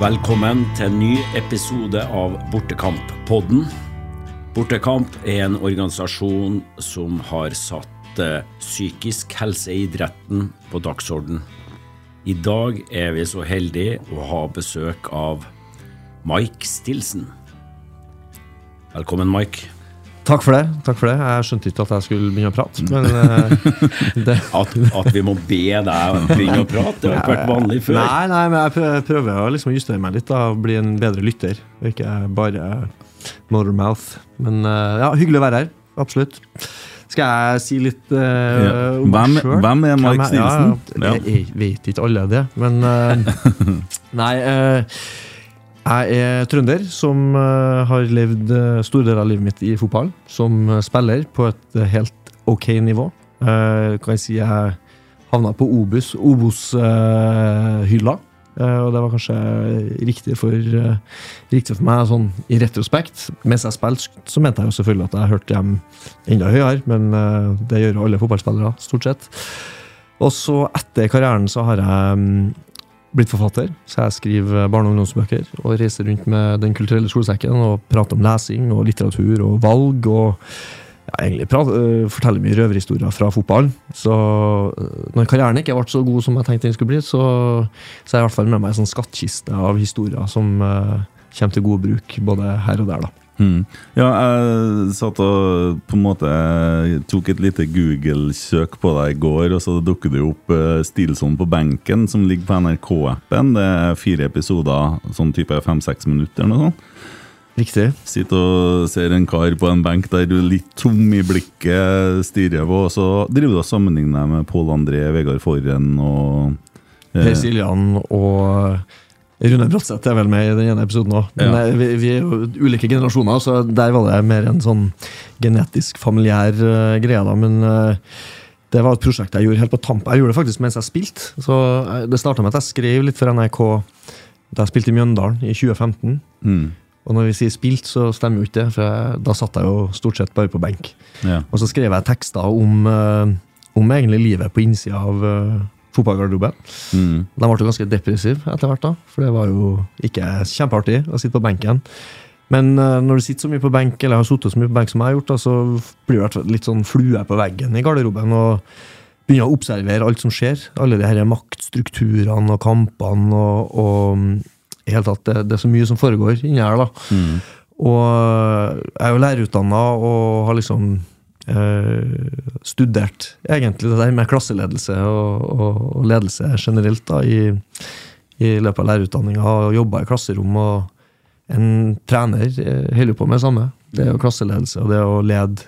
Velkommen til en ny episode av Bortekamp-podden. Bortekamp er en organisasjon som har satt eh, psykisk helse i idretten på dagsorden. I dag er vi så heldige å ha besøk av Mike Stilson. Velkommen, Mike. Takk for det. takk for det Jeg skjønte ikke at jeg skulle begynne å prate. Men eh, At, at vi må be deg begynne å prate, det har ikke vært vanlig før. Nei, nei, men jeg prøver å liksom justere meg litt. da Bli en bedre lytter, og ikke bare motormouth. Men eh, ja, hyggelig å være her. Absolutt. Skal jeg si litt uh, Ja. om meg sjøl? hvem er Mike Snilsen? Ja, jeg, jeg vet ikke alle det, men uh, Nei. eh, jeg er trønder som eh, har levd uh, store deler av livet mitt i fotball. Som eh, spiller på et eh, helt ok nivå. Eh, kan jeg si jeg havna på Obus, Obos-hylla. og det var kanskje riktig for, eh, riktig for meg sånn i retrospekt. Mens jeg spilte, så mente jeg jo selvfølgelig at jeg hørte hjem enda høyere, men eh, det gjør alle fotballspillere, stort sett. Og så etter karrieren så har jeg mm, blitt forfatter, så jeg skriver barne- og ungdomsbøker og reiser rundt med Den kulturelle skolesekken og prater om lesing og litteratur og valg og ja, egentlig prat, øh, forteller mye røverhistorier fra fotballen. Så øh, når karrieren ikke ble så god som jeg tenkte den skulle bli, så, så er jeg i hvert fall med meg en sånn skattkiste av historier som uh, kommer til god bruk både her og der. da. Mm. Ja, jeg satt og på en måte tok et lite Google-søk på deg i går, og så dukket det opp uh, Stilson på benken, som ligger på NRK-appen. Det er fire episoder, sånn type fem-seks minutter eller noe sånt. Riktig. Sitter og ser en kar på en benk der du er litt tom i blikket, stirrer på, og så driver du og sammenligner deg med Pål André, Vegard Forren og eh, Siljan og Rune Bratseth er vel med i den ene episoden òg. Men Ja. vi, vi er jo ulike generasjoner, så der var det mer en sånn genetisk familiær uh, greie. da, Men Uh, det var et prosjekt jeg gjorde helt på tampen. Jeg gjorde det faktisk mens jeg spilte. Så eh, Det starta med at jeg skrev litt for NRK da jeg spilte i Mjøndalen i 2015. mm, Og når vi sier spilt, så stemmer jo ikke det, for jeg, da satt jeg jo stort sett bare på benk. ja. Og så skrev jeg tekster om, eh, om egentlig livet på innsida av fotballgarderoben. Mm, De ble jo ganske depressive etter hvert, da, for det var jo ikke kjempeartig å sitte på benken. Men eh, når du sitter så mye på benk, eller har sittet så mye på benk som jeg har gjort, da, så blir du litt sånn flue på veggen i garderoben og begynner å observere alt som skjer. Alle de her maktstrukturene og kampene og, og i hele tatt, det, det er så mye som foregår inni her. da. mm, Og jeg er jo lærerutdanna og har liksom eh, studert egentlig det der med klasseledelse og, og, og ledelse generelt da, i, i løpet av lærerutdanninga. Jobba i klasserom. Og en trener eh, holder på med det samme. Det er jo klasseledelse og det å lede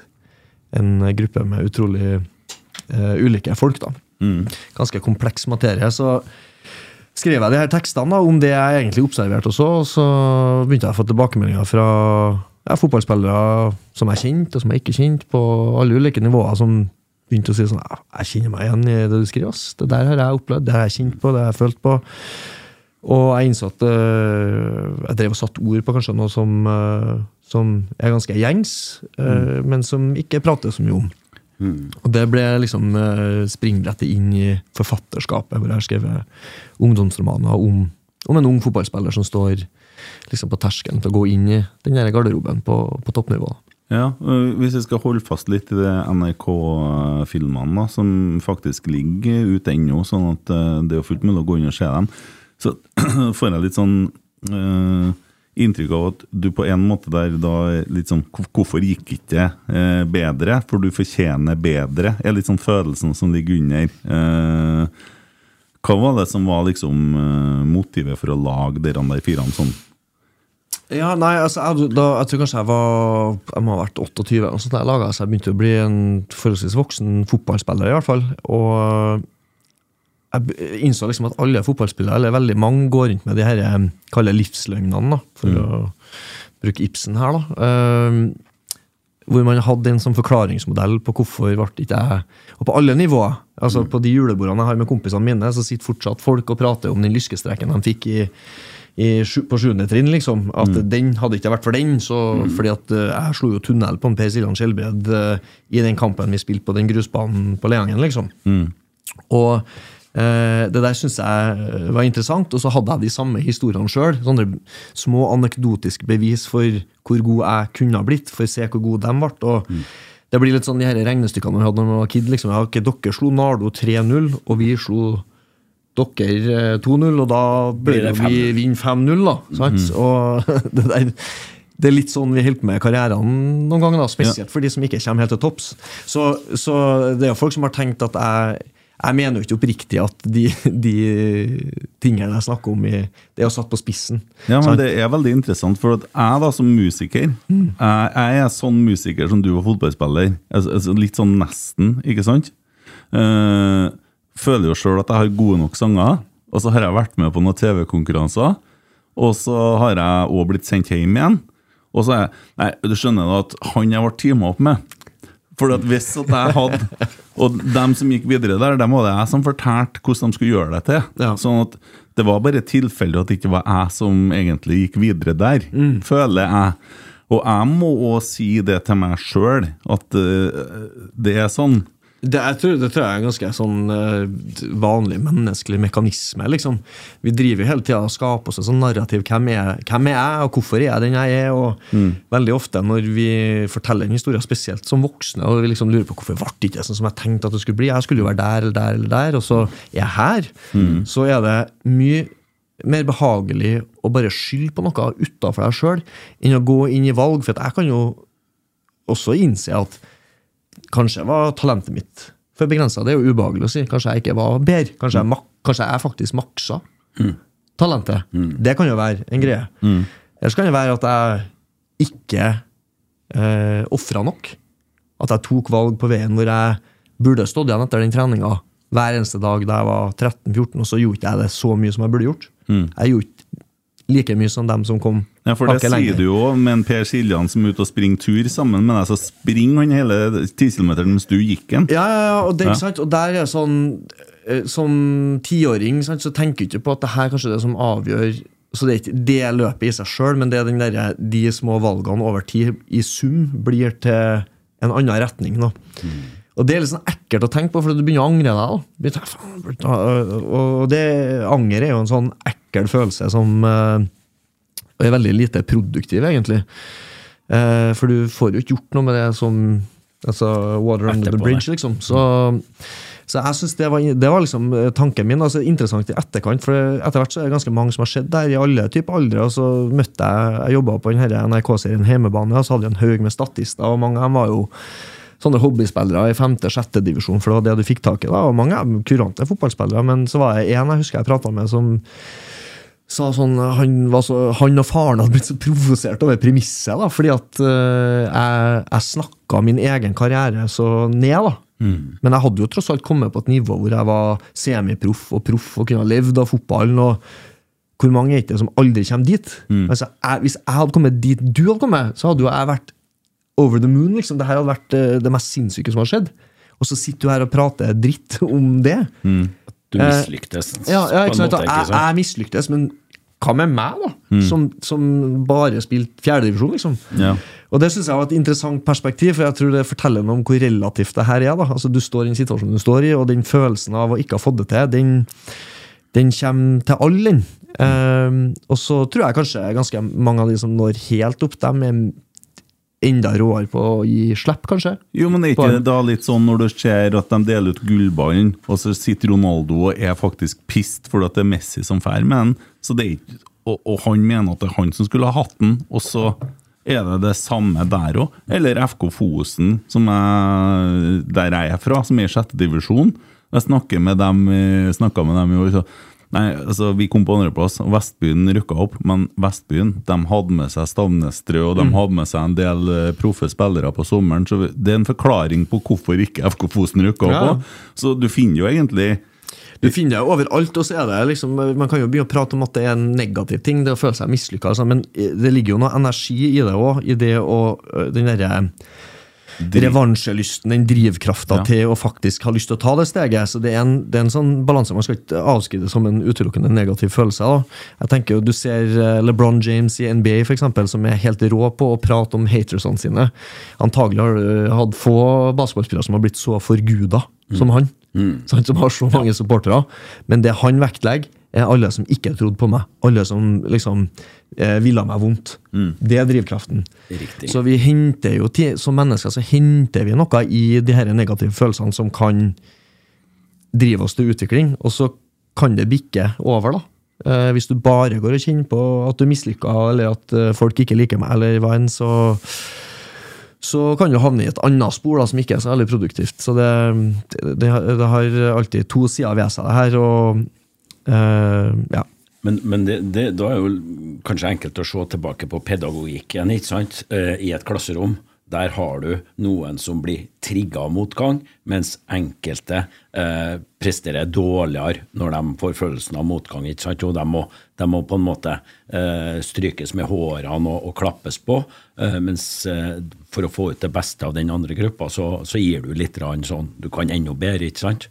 en gruppe med utrolig eh, ulike folk. da. mm. Ganske kompleks materie. Så skrev jeg de her tekstene da, om det jeg egentlig observerte også, og så begynte jeg å få tilbakemeldinger fra ja, fotballspillere som jeg kjente, og som jeg ikke kjente, på alle ulike nivåer, som begynte å si sånn Jeg kjenner meg igjen i det du skriver, ass. Det der har jeg opplevd, det har jeg kjent på, det har jeg følt på. Og jeg innså at øh, jeg drev og satte ord på kanskje noe som, øh, som er ganske gjengs, øh, men som ikke prater så mye om. Og det ble liksom uh, springbrettet inn i forfatterskapet, hvor jeg har skrevet ungdomsromaner om, om en ung fotballspiller som står liksom på terskelen til å gå inn i den der garderoben på, på toppnivå. Ja, øh, Hvis jeg skal holde fast litt i det NRK-filmene som faktisk ligger ute ennå, sånn at øh, det er fullt mulig å gå inn og se dem, så får jeg litt sånn øh, inntrykk av at du på en måte der da litt sånn Hvorfor gikk ikke det øh, bedre? For du fortjener bedre, er litt sånn følelsen som ligger under. Eh, hva var det som var liksom øh, motivet for å lage de der firene sånn? Ja, nei, altså, jeg, da, jeg tror kanskje jeg var Jeg må ha vært 28, eller noe sånt da jeg laget, så jeg begynte å bli en forholdsvis voksen fotballspiller, i hvert fall. Og jeg innså liksom at alle fotballspillere, eller veldig mange, går rundt med de her eh, kaller livsløgnene, da, for å bruke Ibsen her. da. Uh, hvor man hadde en sånn forklaringsmodell på hvorfor ble ikke jeg Og på alle nivåer. altså På de julebordene jeg har med kompisene mine, så sitter fortsatt folk og prater om den lyskestreken de fikk i i, på sjuende trinn, liksom. At den hadde ikke vært for den. Så, Fordi at eh, jeg slo jo tunnel på en Per Siljan Skjelbred eh, i den kampen vi spilte på den grusbanen på Leangen, liksom. Og Eh, det der syns jeg var interessant, og så hadde jeg de samme historiene sjøl. Sånne små anekdotiske bevis for hvor god jeg kunne ha blitt, for å se hvor god de ble. og Det blir litt sånn de her regnestykkene vi hadde da vi var kid. liksom, ja, okay, Dere slo Nardo 3-0, og vi slo dere eh, 2-0, og da det vi 5-0. vinner 5-0, da. Sant? Og det der det er litt sånn vi holder på med karrieren noen ganger, da, spesielt for de som ikke kommer helt til topps. Så, så det er jo folk som har tenkt at jeg jeg mener jo ikke oppriktig at de, de tingene jeg snakker om, i, det er satt på spissen. Ja, men? Det er veldig interessant, for at jeg da som musiker jeg, jeg er sånn musiker som du var fotballspiller. Altså, altså litt sånn nesten, ikke sant? Eh, føler jo sjøl at jeg har gode nok sanger, og så har jeg vært med på noen TV-konkurranser. Og så har jeg òg blitt sendt hjem igjen. Og så er jeg Nei, du skjønner da at han jeg ble teama opp med For hvis at jeg hadde Og dem som gikk videre der, dem var det jeg som fortalte hvordan de skulle gjøre det til. Ja. Sånn at det var bare tilfeldig at det ikke var jeg som egentlig gikk videre der, føler jeg. Og jeg må òg si det til meg sjøl, at eh, det er sånn. Det, jeg tror, det tror jeg er en ganske sånn eh, vanlig menneskelig mekanisme. liksom. Vi driver jo hele tida og skaper oss et sånn narrativ. Hvem er, hvem er jeg, og hvorfor er jeg den jeg er? og Veldig ofte når vi forteller en historie, spesielt som voksne, og vi liksom lurer på hvorfor ble det ikke sånn som jeg tenkte at det skulle bli, jeg skulle jo være der eller der, eller der, og så er jeg her, så er det mye mer behagelig å bare skylde på noe utafor deg sjøl enn å gå inn i valg. For jeg kan jo også innse at Kanskje var talentet mitt for begrensa. Det er jo ubehagelig å si. Kanskje jeg ikke var bedre. Kanskje jeg, mak kanskje jeg faktisk maksa talentet. Det kan jo være en greie. Ellers kan det være at jeg ikke eh, ofra nok. At jeg tok valg på veien hvor jeg burde stått igjen etter den treninga hver eneste dag da jeg var 13-14, og så gjorde ikke jeg det så mye som jeg burde gjort. Jeg gjorde ikke like mye som dem som kom Ja, For det sier lenger. du jo med en Per Siljan som er ute og springer tur sammen med deg, så springer han hele 10 km mens du gikk den. Ja, ja, ja, og, det, er ikke sant? og der er sånn eh, Som tiåring så tenker du ikke på at det her kanskje er det som avgjør Så det er ikke det løpet i seg sjøl, men det er den der, de små valgene over tid i sum blir til en annen retning. Mm. Og det er litt sånn ekkelt å tenke på, for du begynner å angre deg. Og det, anger er jo en sånn ekkel følelse som eh, er veldig lite produktiv, egentlig. Eh, for du får jo ikke gjort noe med det som altså, water under the bridge, liksom. Så, så jeg synes det var, det var liksom eh, tanken min. altså Interessant i etterkant, for etter hvert så er det ganske mange som har sett der i alle typer aldre. Og så møtte jeg Jeg jobba på den her NRK-serien Heimebane, og så hadde vi en haug med statister, og mange av dem var jo sånne hobbyspillere i femte-sjette divisjon, for det var det du fikk tak i. da, og Mange dem kurante fotballspillere, men så var det en jeg husker jeg prata med, som sa sånn, han, var så, han og faren hadde blitt så provosert over premisset, da, fordi at uh, jeg, jeg snakka min egen karriere så ned. da. Men jeg hadde jo tross alt kommet på et nivå hvor jeg var semiproff og proff og kunne ha levd av fotballen. og Hvor mange er det som aldri kommer dit? Altså, jeg, hvis jeg hadde kommet dit du hadde kommet, så hadde jo jeg vært over the moon. liksom. Det her hadde vært uh, det mest sinnssyke som har skjedd. Og så sitter du her og prater dritt om det. Du mislyktes Eh, Ja, ja ikke sant? måte. Jeg, ikke sant? jeg mislyktes, men hva med meg, da? Som, som bare spilte fjerdedivisjon, liksom. Ja. Og det synes jeg var et interessant perspektiv, for jeg tror det forteller noe om hvor relativt det her er. da. Altså Du står i den situasjonen du står i, og den følelsen av å ikke ha fått det til, den, den kommer til alle, den. Um, og så tror jeg kanskje ganske mange av de som når helt opp, dem er enda råere på å gi slipp, kanskje. Jo, men er ikke det da litt sånn når du ser at de deler ut gullballen, og så sitter Ronaldo og er faktisk pissed fordi at det er Messi som drar med den, så det er ikke, og, og han mener at det er han som skulle ha hatt den, og så er det det samme der òg? Eller FK Fosen, som er, der jeg er fra, som er i sjette divisjon. Jeg snakka med dem, eh, med dem i år. Nei, altså Vi kom på andreplass, Vestbyen rykka opp, men Vestbyen de hadde med seg Stavnestrø og de hadde med seg en del eh, proffe spillere på sommeren. så Det er en forklaring på hvorfor ikke FK Fosen rykka opp. Ja. også. Så du finner jo egentlig Du finner det overalt, og så er det liksom Man kan jo begynne å prate om at det er en negativ ting, det å føle seg mislykka, altså, men det ligger jo noe energi i det òg, i det å øh, Den derre revansjelysten, den drivkrafta Ja. til å faktisk ha lyst til å ta det steget. Så det er en, det er en sånn balanse. Man skal ikke avskrive det som en utelukkende negativ følelse. Da. Jeg tenker jo, Du ser eh, LeBron James i NBA, for eksempel, som er helt rå på å prate om hatersene sine. Antagelig har du hatt få basketballspillere som har blitt så forguda som han. sant, som har så mange supportere. Men det han vektlegger, er alle som ikke trodde på meg. Alle som liksom eh, ville meg vondt. Det er drivkraften. Riktig. Så vi henter jo som mennesker så henter vi noe i de her negative følelsene som kan drive oss til utvikling, og så kan det bikke over, da. Eh, hvis du bare går og kjenner på at du mislykka, eller at eh, folk ikke liker meg, eller hva enn, så så kan du havne i et annet spor da, som ikke er så veldig produktivt. Så det, det, det har alltid to sider ved seg, det her. Og eh, ja. Men, men det, det, da er jo kanskje enkelt å se tilbake på pedagogikken ikke sant? Eh, i et klasserom. Der har du noen som blir trigga av motgang, mens enkelte eh, presterer dårligere når de får følelsen av motgang. ikke sant? Og de må, de må på en måte eh, strykes med hårene og, og klappes på. Eh, mens eh, for å få ut det beste av den andre gruppa, så, så gir du litt rann sånn Du kan enda bedre, ikke sant?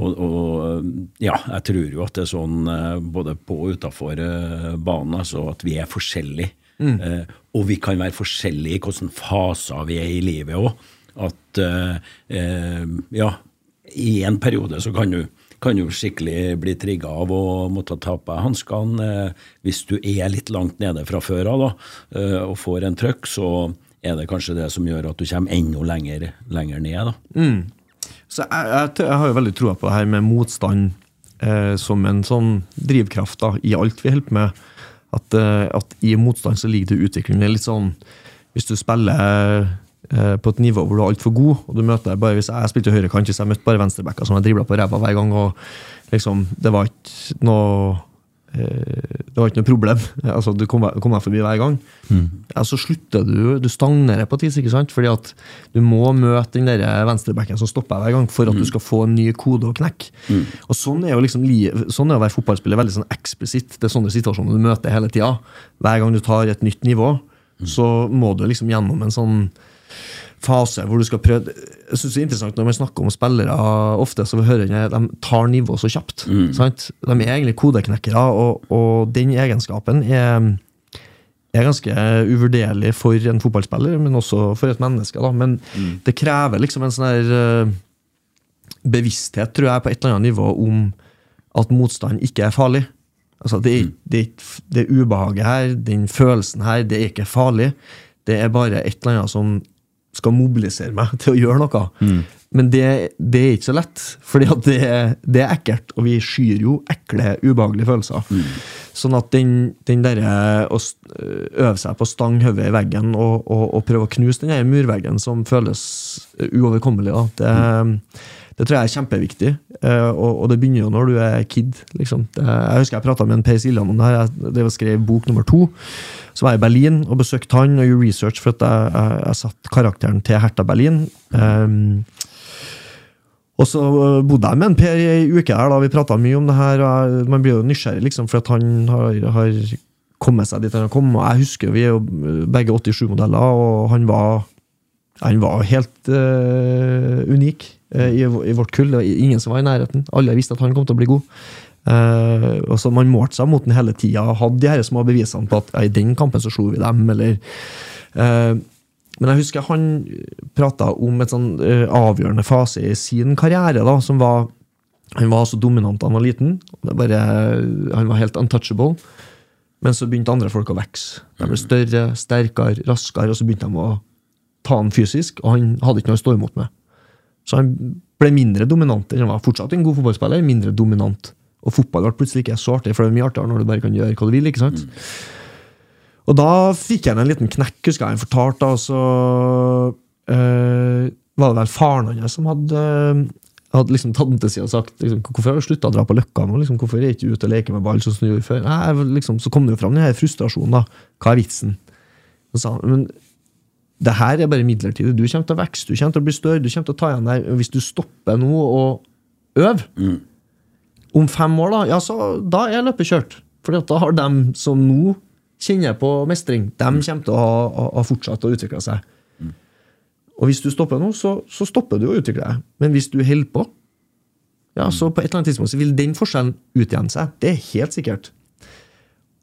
Og, og ja, jeg tror jo at det er sånn eh, både på og utafor banen, altså at vi er forskjellige. Eh, og vi kan være forskjellige i hvilke faser vi er i livet òg. At eh, eh, ja, i en periode så kan du, kan du skikkelig bli trigga av å måtte ta på deg hanskene. Eh, hvis du er litt langt nede fra før av eh, og får en trøkk, så er det kanskje det som gjør at du kommer enda lenger, lenger ned. da. Så jeg, jeg, jeg har jo veldig troa på det her med motstand eh, som en sånn drivkraft da, i alt vi holder på med. At, eh, at i motstand så ligger det utvikling. Det er litt sånn hvis du spiller eh, på et nivå hvor du er altfor god, og du møter bare hvis Jeg spilte høyrekant, så jeg møtte bare venstrebacker som jeg dribla på ræva hver gang. og liksom, Det var ikke noe det var ikke noe problem. altså Du kom, kom forbi hver gang. Ja, så slutter du Du stagnerer på tis, ikke sant? Fordi at du må møte den der venstrebacken som stopper hver gang, for at du skal få en ny kode å knekke. Og Sånn er jo liksom sånn er å være fotballspiller veldig sånn eksplisitt. Det er sånne situasjoner du møter hele tida. Hver gang du tar et nytt nivå, så må du liksom gjennom en sånn fase hvor du skal prøve Jeg synes det er interessant Når man snakker om spillere, ofte så hører jeg at de tar nivå så kjapt. Sant? De er egentlig kodeknekkere, og, og den egenskapen er, er ganske uvurderlig for en fotballspiller, men også for et menneske. Da. Men det krever liksom en sånn her eh, bevissthet, tror jeg, på et eller annet nivå om at motstand ikke er farlig. Altså, det, er, det, er, det ubehaget her, den følelsen her, det er ikke farlig. Det er bare et eller annet som skal mobilisere meg til å gjøre noe. Men det, det er ikke så lett, at det, det er ekkelt, og vi skyr jo ekle, ubehagelige følelser. Sånn at den, den derre å øve seg på å stange hodet i veggen og, og, og prøve å knuse den der murveggen som føles uoverkommelig, da, det, det tror jeg er kjempeviktig. Eh, og, det begynner jo når du er kid. Liksom. Jeg husker jeg prata med en Per Siljan om det her. Jeg skrev bok nummer to. Så var jeg i Berlin og besøkte han og gjorde research for at jeg, jeg, jeg satte karakteren til Hertha Berlin. Um, og så bodde jeg med en Per i ei uke her, da vi prata mye om det her. og Man blir jo nysgjerrig, liksom, for at han har, har kommet seg dit han har kommet. Og jeg husker vi er jo begge 87-modeller, og han var, han var helt uh, unik i, i vårt kull. Det var ingen som var i nærheten. Alle visste at han kom til å bli god. Uh, og så Man målte seg mot den hele tida. Hadde de her små bevisene på at i den kampen så slo vi dem, eller uh, men jeg husker han prata om et sånn uh, avgjørende fase i sin karriere, da, som var Han var så dominant da han var liten. Bare, han var helt untouchable. Men så begynte andre folk å vokse. De ble større, sterkere, raskere, og så begynte de å ta han fysisk, og han hadde ikke noe å stå imot med. Så han ble mindre dominant. Han var fortsatt en god fotballspiller, mindre dominant. Og fotball ble plutselig ikke så artig, for det er mye artigere når du bare kan gjøre hva du vil. ikke sant? Og da fikk jeg en liten knekk, husker jeg han fortalte. Og så eh, var det vel faren hans som hadde, hadde liksom tatt den til siden og sagt liksom, hvorfor har du slutta å dra på Løkka nå? Liksom, hvorfor er du ikke ute og leker med ball sånn som du gjorde før? Nei, liksom, så kom det jo fram den her frustrasjonen. da. Hva er vitsen? Så men det her er bare midlertidig. Du kommer til å vokse, du kommer til å bli større, du kommer til å ta igjen der. Hvis du stopper nå og øver om fem år, da, ja, så da er løpet kjørt. For da har dem som nå kjenner på mestring, dem kommer til å ha, ha, fortsatt å utvikle seg. Og hvis du stopper nå, så, så stopper du å utvikle deg. Men hvis du holder på, ja, så på et eller annet tidspunkt så vil den forskjellen utjevne seg. Det er helt sikkert.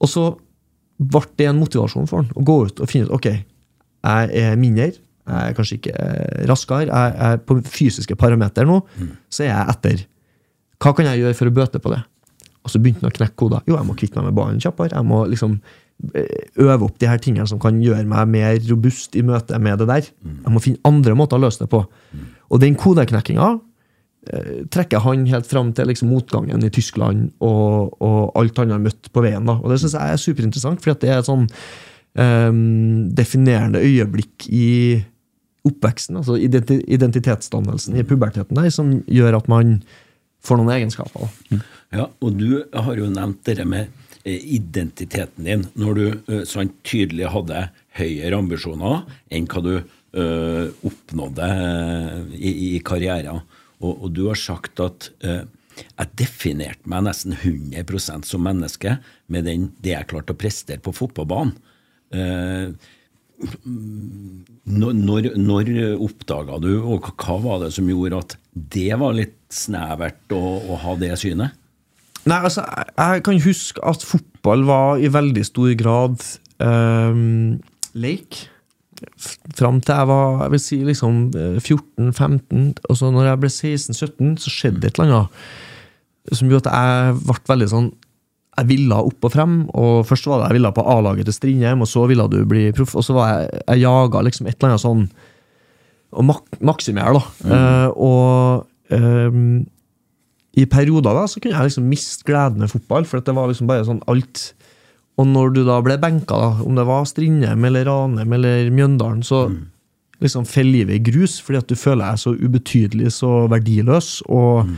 Og så ble det en motivasjon for han å gå ut og finne ut ok, jeg er mindre, Jeg er kanskje ikke eh, raskere. Jeg er på fysiske parameter nå, så er jeg etter. Hva kan jeg gjøre for å bøte på det? Og så begynte han å knekke koder. Jo, jeg må kvitte meg med ballen kjappere. Jeg må liksom eh, øve opp de her tingene som kan gjøre meg mer robust i møte med det der. Jeg må finne andre måter å løse det på. Og den kodeknekkinga eh, trekker han helt fram til liksom, motgangen i Tyskland og, og alt han har møtt på veien. da. Og det syns jeg er superinteressant, for det er sånn ehm, definerende øyeblikk i oppveksten, altså identi identitetsdannelsen i puberteten, der, som gjør at man får noen egenskaper. da. Ja, og du har jo nevnt det med eh, identiteten din, når du sånn tydelig hadde høyere ambisjoner enn hva du ø, oppnådde eh, i, i karrieren. Og, og du har sagt at ø, jeg definerte meg nesten 100% som menneske med den, det jeg klarte å prestere på fotballbanen. Eh, når, når, når oppdaga du, og hva var det som gjorde at det var litt snevert å, å ha det synet? Nei, altså, jeg, jeg kan huske at fotball var i veldig stor grad ehm, leik. Fram til jeg var jeg vil si liksom eh, 14-15. Og så når jeg ble 16-17, så skjedde det et eller annet som gjorde at jeg ble veldig sånn Jeg ville opp og frem. og Først var det jeg ville på A-laget til Strindheim, og så ville du bli proff. Og så var jeg, jeg jaga liksom et eller annet sånn Å mak maksimere, da. Eh, og um, i perioder da, så kunne jeg liksom miste gleden ved fotball, for det var liksom bare sånn alt. Og når du da ble benka, da, om det var Strindheim eller Ranheim eller Mjøndalen, så liksom faller livet i grus, fordi at du føler deg så ubetydelig, så verdiløs. Og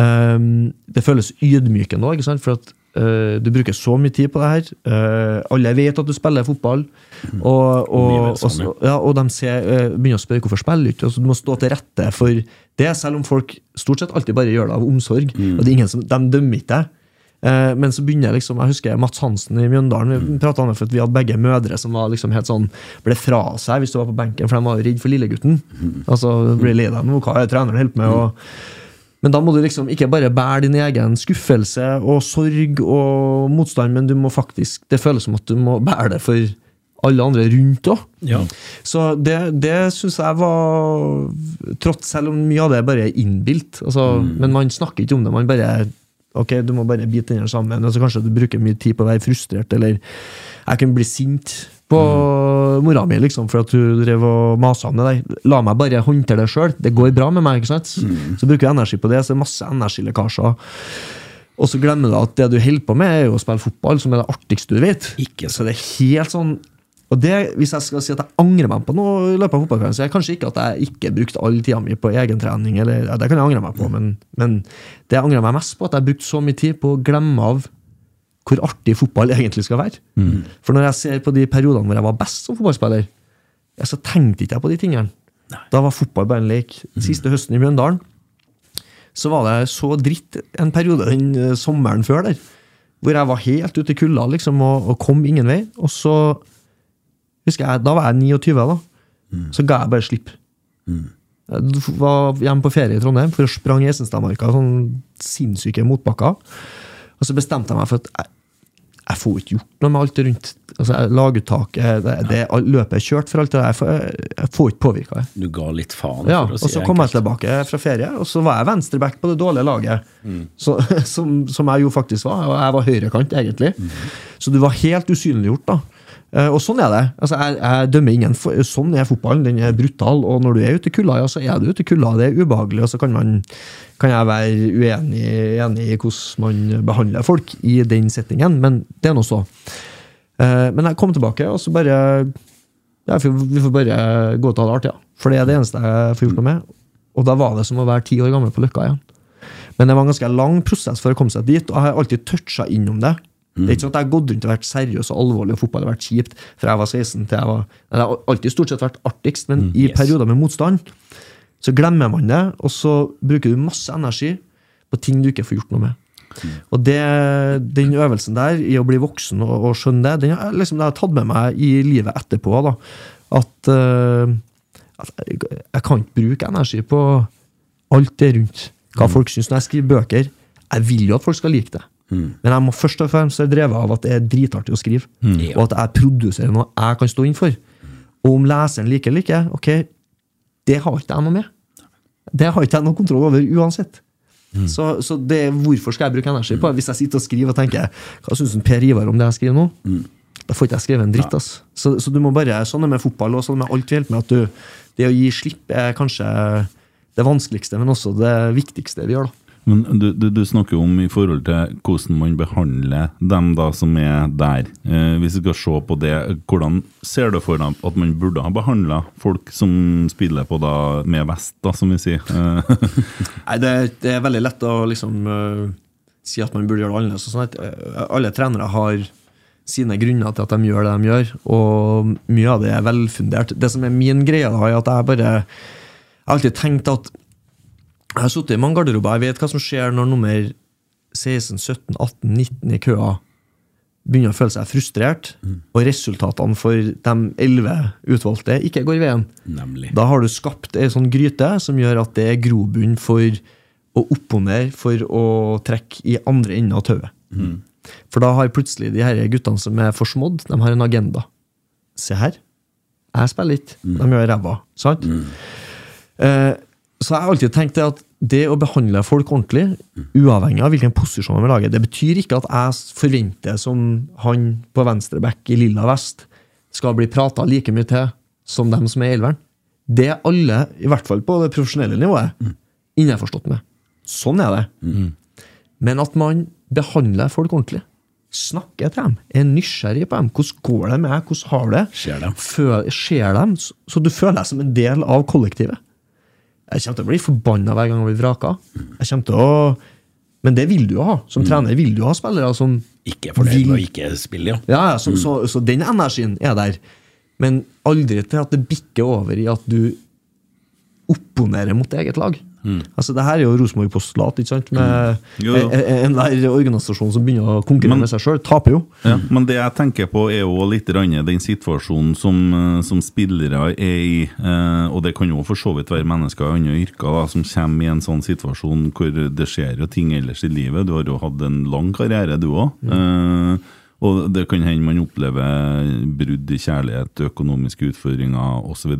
ehm, det føles ydmykende òg, for at du bruker så mye tid på det her. Eh, alle vet at du spiller fotball, og, og, og, ja, og de ser, eh, begynner å spørre hvorfor spiller du ikke. Altså, du må stå til rette for det, selv om folk stort sett alltid bare gjør det av omsorg. Og det er ingen som, De dømmer ikke deg. Eh, men så begynner jeg liksom, jeg husker Mats Hansen i Mjøndalen. Vi pratet om for at vi hadde begge mødre som var liksom helt sånn, ble fra seg hvis du var på benken, for de var redd for lillegutten. Altså, ble lei deg nå, hva er treneren holder på med? Og, men da må du liksom ikke bare bære din egen skuffelse og sorg og motstand, men du må faktisk, det føles som at du må bære det for alle andre rundt òg. Ja. Så det, det syns jeg var trått, selv om mye av det bare er innbilt. Altså, Men man snakker ikke om det. Man bare Ok, du må bare bite den sammen. Altså, kanskje du bruker mye tid på å være frustrert, eller jeg kan bli sint på mora mi liksom, for at hun drev og masa om det der. La meg bare håndtere det sjøl. Det går bra med meg. ikke sant? Så bruker jeg energi på det, så det er masse energilekkasjer. Og så glemmer du at det du holder på med, er jo å spille fotball, som er det artigste du vet. Ikke Så det er helt sånn og det, Hvis jeg skal si at jeg angrer meg på noe i løpet av fotballkampen, så er det kanskje ikke at jeg ikke brukte all tida mi på egentrening, eller, ja, det kan jeg angre meg på, men, men det jeg angrer meg mest på, at jeg brukte så mye tid på å glemme av hvor artig fotball egentlig skal være. For når jeg ser på de periodene hvor jeg var best som fotballspiller, så tenkte ikke jeg på de tingene. Da var fotball bare en lek. Siste høsten i Mjøndalen så var det så dritt en periode den eh, sommeren før der, hvor jeg var helt ute i kulda liksom, og, og kom ingen vei. Og så husker jeg, Da var jeg 29, da. Så ga jeg bare slipp. Jeg var hjemme på ferie i Trondheim for å sprang Esenstadmarka, sånn sinnssyke motbakker. Og så bestemte jeg meg for at jeg, jeg får ikke gjort noe med alt det rundt. Altså, Laguttaket, det, det, løpet er kjørt for alt det der. Jeg får, jeg får ikke påvirka det. Du ga litt faen, Ja, for å og så kom jeg tilbake fra ferie, og så var jeg venstreback på det dårlige laget. Så, som, som jeg jo faktisk var. Og jeg var høyrekant, egentlig. Så du var helt usynliggjort, da. Eh, Og sånn er det. Altså, jeg, jeg dømmer ingen. for- Sånn er fotballen. Den er brutal. Og når du er ute i kulda, ja, så er du ute i kulda. Det er ubehagelig. Og så kan, man, kan jeg være uenig enig i hvordan man behandler folk i den settingen, men det er nå så. Eh, Men jeg kom tilbake, og så bare ja, Vi får bare gå til å ha det artig, ja. For det er det eneste jeg får gjort noe med. Og da var det som å være ti år gammel på Løkka igjen. Men det var en ganske lang prosess for å komme seg dit, og jeg har alltid toucha innom det. Det er ikke sånn at jeg har gått rundt og vært seriøs og alvorlig, og fotball har vært kjipt fra jeg var 16 til jeg var Det har alltid stort sett vært artigst, men i yes. perioder med motstand så glemmer man det, og så bruker du masse energi på ting du ikke får gjort noe med. Og det, den øvelsen der, i å bli voksen og, og skjønne det, den har liksom, det har jeg tatt med meg i livet etterpå. da, At, uh, at jeg, jeg kan ikke bruke energi på alt det rundt. Hva folk syns når jeg skriver bøker. Jeg vil jo at folk skal like det. Men jeg må først og fremst være drevet av at det er dritartig å skrive. mm. Og at jeg produserer noe jeg kan stå inn for. Og om leseren liker eller ikke, ok, det har ikke jeg noe med. Det har ikke jeg noe kontroll over uansett. Så, så det, hvorfor skal jeg bruke energi på det? Hvis jeg sitter og skriver og tenker Hva syns Per Ivar om det jeg skriver nå? Da får ikke jeg skrevet en dritt. ass. Så, så du må bare, Sånn er med fotball og sånn med alt vi holder med. at du, Det å gi slipp er kanskje det vanskeligste, men også det viktigste vi gjør. da. Men du, du, du snakker om i forhold til hvordan man behandler dem da som er der. Eh, hvis vi skal se på det, hvordan ser du for deg at man burde ha behandla folk som spiller på da med vest, da, som vi sier? Eh, Nei, det, det er veldig lett å liksom uh, si at man burde gjøre det annerledes. Sånn at, uh, alle trenere har sine grunner til at de gjør det de gjør, og mye av det er velfundert. Det som er min greie, da, er at jeg bare Jeg har alltid tenkt at Jeg har sittet i mange garderober, jeg vet hva som skjer når nummer 16, 17, 18, 19 i køa begynner å føle seg frustrert, og resultatene for de 11 utvalgte ikke går veien. Nemlig. Da har du skapt ei sånn gryte som gjør at det er grobunn for å opponere for å trekke i andre enden av tauet. For da har plutselig de her guttene som er forsmådd, de har en agenda. Se her. Jeg spiller ikke. De gjør ræva. Sant? Eh, så jeg har alltid tenkt det at det å behandle folk ordentlig, uavhengig av hvilken posisjon de vil lage, det betyr ikke at jeg forventer som han på venstre back i lilla vest skal bli prata like mye til som dem som er i elveren. Det er alle, i hvert fall på det profesjonelle nivået, innforstått med. Sånn er det. Men at man behandler folk ordentlig. Snakker til dem, er nysgjerrig på dem. Hvordan går det med deg? Hvordan har det? Ser dem. Fø- ser dem, så- så du føler deg som en del av kollektivet. Jeg kommer til å bli forbanna hver gang jeg blir vraka. Jeg kommer til å Men det vil du jo ha. Som trener vil du ha spillere som Ikke fornøyd vil- med å ikke spille, ja. ja, ja, så, så, så den energien er der. Men aldri til at det bikker over i at du opponerer mot eget lag. Altså, det her er jo Rosenborg Postulat. ikke sant? Med en- Enhver organisasjon som begynner å konkurrere Men- med seg sjøl, taper jo. Ja, men det jeg tenker på er jo litt den situasjonen som, eh, som spillere er i, eh, og det kan jo for så vidt være mennesker i andre yrker da, som kommer i en sånn situasjon hvor det skjer jo ting ellers i livet. Du har jo hatt en lang karriere, du òg. Eh, og det kan hende man opplever brudd i kjærlighet, økonomiske utfordringer osv.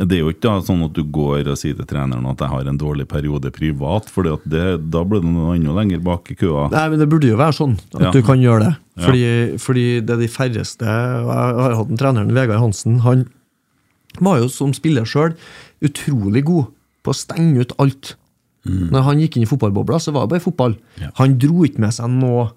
Det er jo ikke da sånn at du går og sier til treneren at jeg har en dårlig periode privat, for da blir det noe enda lenger bak i køa. Nei, men Det burde jo være sånn at Ja. du kan gjøre det. Ja. Fordi, fordi det er de færreste Jeg har hatt en trener, Vegard Hansen. Han var jo som spiller sjøl utrolig god på å stenge ut alt. Når han gikk inn i fotballbobla, så var det bare fotball. Ja. Han dro ikke med seg noe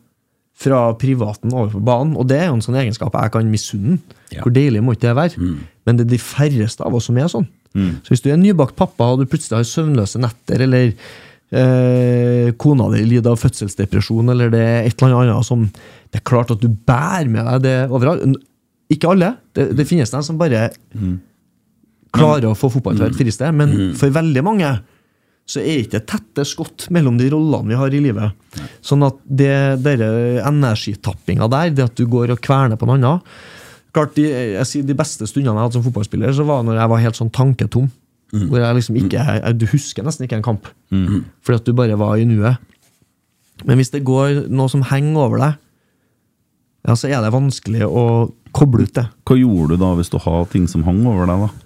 fra privaten over på banen, og det er jo en sånn egenskap jeg kan misunne. Ja. Hvor deilig må ikke det være? Men det er de færreste av oss som er sånn. Mm. Så hvis du er nybakt pappa, og du plutselig har søvnløse netter, eller eh, kona di lider av fødselsdepresjon, eller det er et eller annet som Det er klart at du bærer med deg det overalt. Ikke alle. Det, det finnes dem som bare klarer å få fotball til å være et fristed, men for veldig mange så er ikke det tette skott mellom de rollene vi har i livet. Sånn at det dere energitappinga der, det at du går og kverner på en annen Klart, de, jeg sier De beste stundene jeg hadde som fotballspiller, så var når jeg var helt sånn tanketom. Hvor jeg liksom ikke jeg, Du husker nesten ikke en kamp. Fordi at du bare var i nuet. Men hvis det går noe som henger over deg, ja, så er det vanskelig å koble ut det. Hva gjorde du da hvis du har ting som hang over deg? da?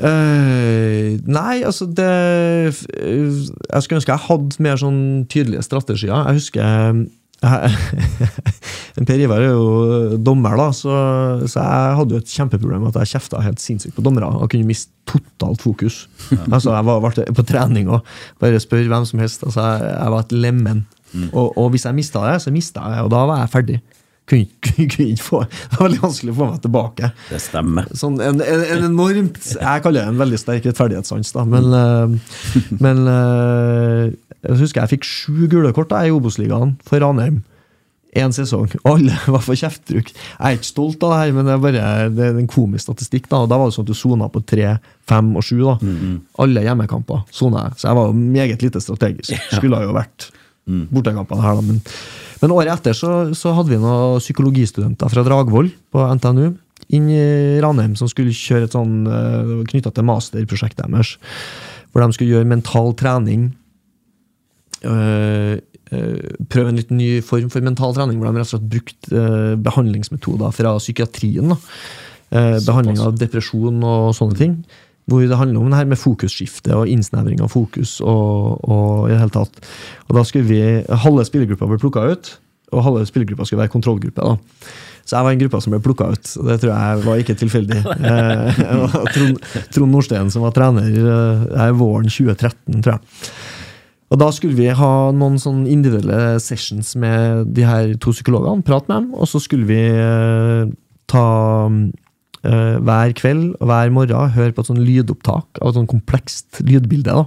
Eh, nei, altså det uh, Jeg skulle ønske jeg hadde mer sånn tydelige strategier. Jeg husker jeg, Per Ivar er jo dommer, da, så, så jeg hadde jo et kjempeproblem med at jeg kjefta helt sinnssykt på dommere og kunne miste totalt fokus. altså Jeg var, på trening og bare spør hvem som helst. Altså Jeg, jeg var et lemen. Og, og hvis jeg mista det, så mista jeg, og da var jeg ferdig. Kunne, ikke- kunne ikke få, det var veldig vanskelig å få meg tilbake. Det stemmer. Sånn en, en, en enormt Jeg kaller det en veldig sterk rettferdighetssans, da. Men, mm. men eh, jeg husker jeg fikk sju gule kort da, i Obos-ligaen for Ranheim. Én sesong. Alle var for kjeftbruk. Jeg er ikke stolt av det her, men det er bare det er en komisk statistikk. Da og da var det sånn at du sona på tre, fem og sju. da. Alle hjemmekamper sona jeg. Så jeg var jo meget lite strategisk. Skulle ha jo vært bortekampene her, da. Men, men året etter så, så hadde vi noen psykologistudenter fra Dragvoll på NTNU inn i Ranheim som skulle kjøre et sånn knytta til masterprosjektet deres. Hvor de skulle gjøre mental trening. øh, øh, prøve en litt ny form for mental trening, hvor de rett og slett brukte behandlingsmetoder fra psykiatrien. da. Eh, behandling av depresjon og sånne ting. Hvor det handler om det her med fokusskifte og innsnevring av fokus. og, og i det hele tatt. Og da skulle vi, Halve spillergruppa ble plukka ut, og halve spillergruppa skulle være kontrollgruppe. da. Så jeg var en gruppe som ble plukka ut. og Det tror jeg var ikke tilfeldig. Eh, Trond, Trond Nordsten som var trener eh, våren 2013, tror jeg. Og Da skulle vi ha noen sånn individuelle sessions med de her to psykologene. Prate med dem, og så skulle vi eh, ta hver kveld og hver morgen høre på et sånn lydopptak av et sånn komplekst lydbilde. da.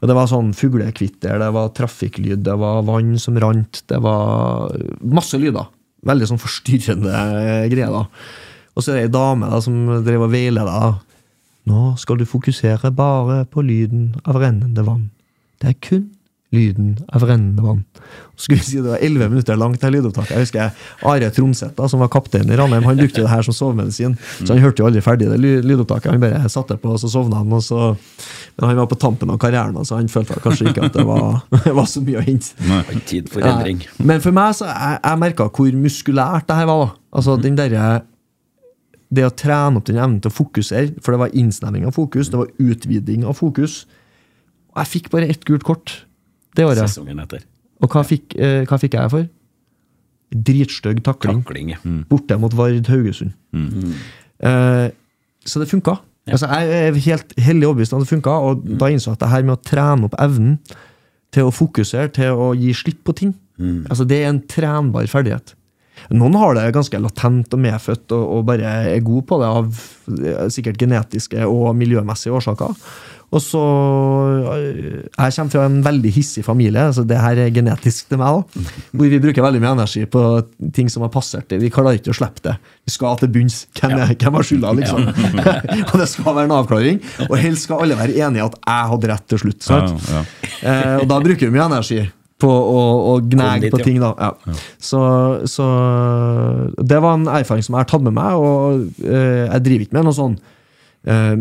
Og Det var sånn fuglekvitter, det var trafikklyd, det var vann som rant, det var masse lyder. Veldig sånn forstyrrende greier. da. Og så er det ei dame da, som drev og veileda. Nå skal du fokusere bare på lyden av rennende vann. Det er kun lyden av rennende vann. Skulle vi si Det var elleve minutter langt, det lydopptaket. Jeg husker Are Tromseth, da, som var kaptein i Ranheim, han brukte jo det her som sovemedisin. Så han hørte jo aldri ferdig det lydopptaket. Han bare satte på, og så sovna han. og så... Men han var på tampen av karrieren, så han følte kanskje ikke at det var, var så mye å hente. Tid for endring. Nei. Men for meg så jeg, jeg merka hvor muskulært det her var. da. Altså den der, Det å trene opp den evnen til å fokusere, for det var innsnevring av fokus, det var utviding av fokus. Og jeg fikk bare ett gult kort det året. Sesongen etter. Og hva fikk, eh, hva fikk jeg for? Dritstygg takling. Takling. ja. Borte mot Vard Haugesund. Eh, så det funka. Altså, jeg er helt hellig overbevist om at det funka, og da innså jeg at det her med å trene opp evnen til å fokusere, til å gi slipp på ting, altså det er en trenbar ferdighet. Noen har det ganske latent og medfødt og, og bare er god på det av eh, sikkert genetiske og miljømessige årsaker. Og så øh, Jeg kommer fra en veldig hissig familie, så det her er genetisk til meg òg. Hvor vi bruker veldig mye energi på ting som har passert det. Vi klarer ikke å slippe det. Vi skal til bunns. Hvem, hvem har skylda, liksom? og det skal være en avklaring. Og helst skal alle være enige i at jeg hadde rett til slutt. Sant? Ja, ja. Eh, og da bruker vi mye energi på å, å gnage på ting, da. Ja. Så, så det var en erfaring som jeg har tatt med meg, og eh, jeg driver ikke med noe sånn eh,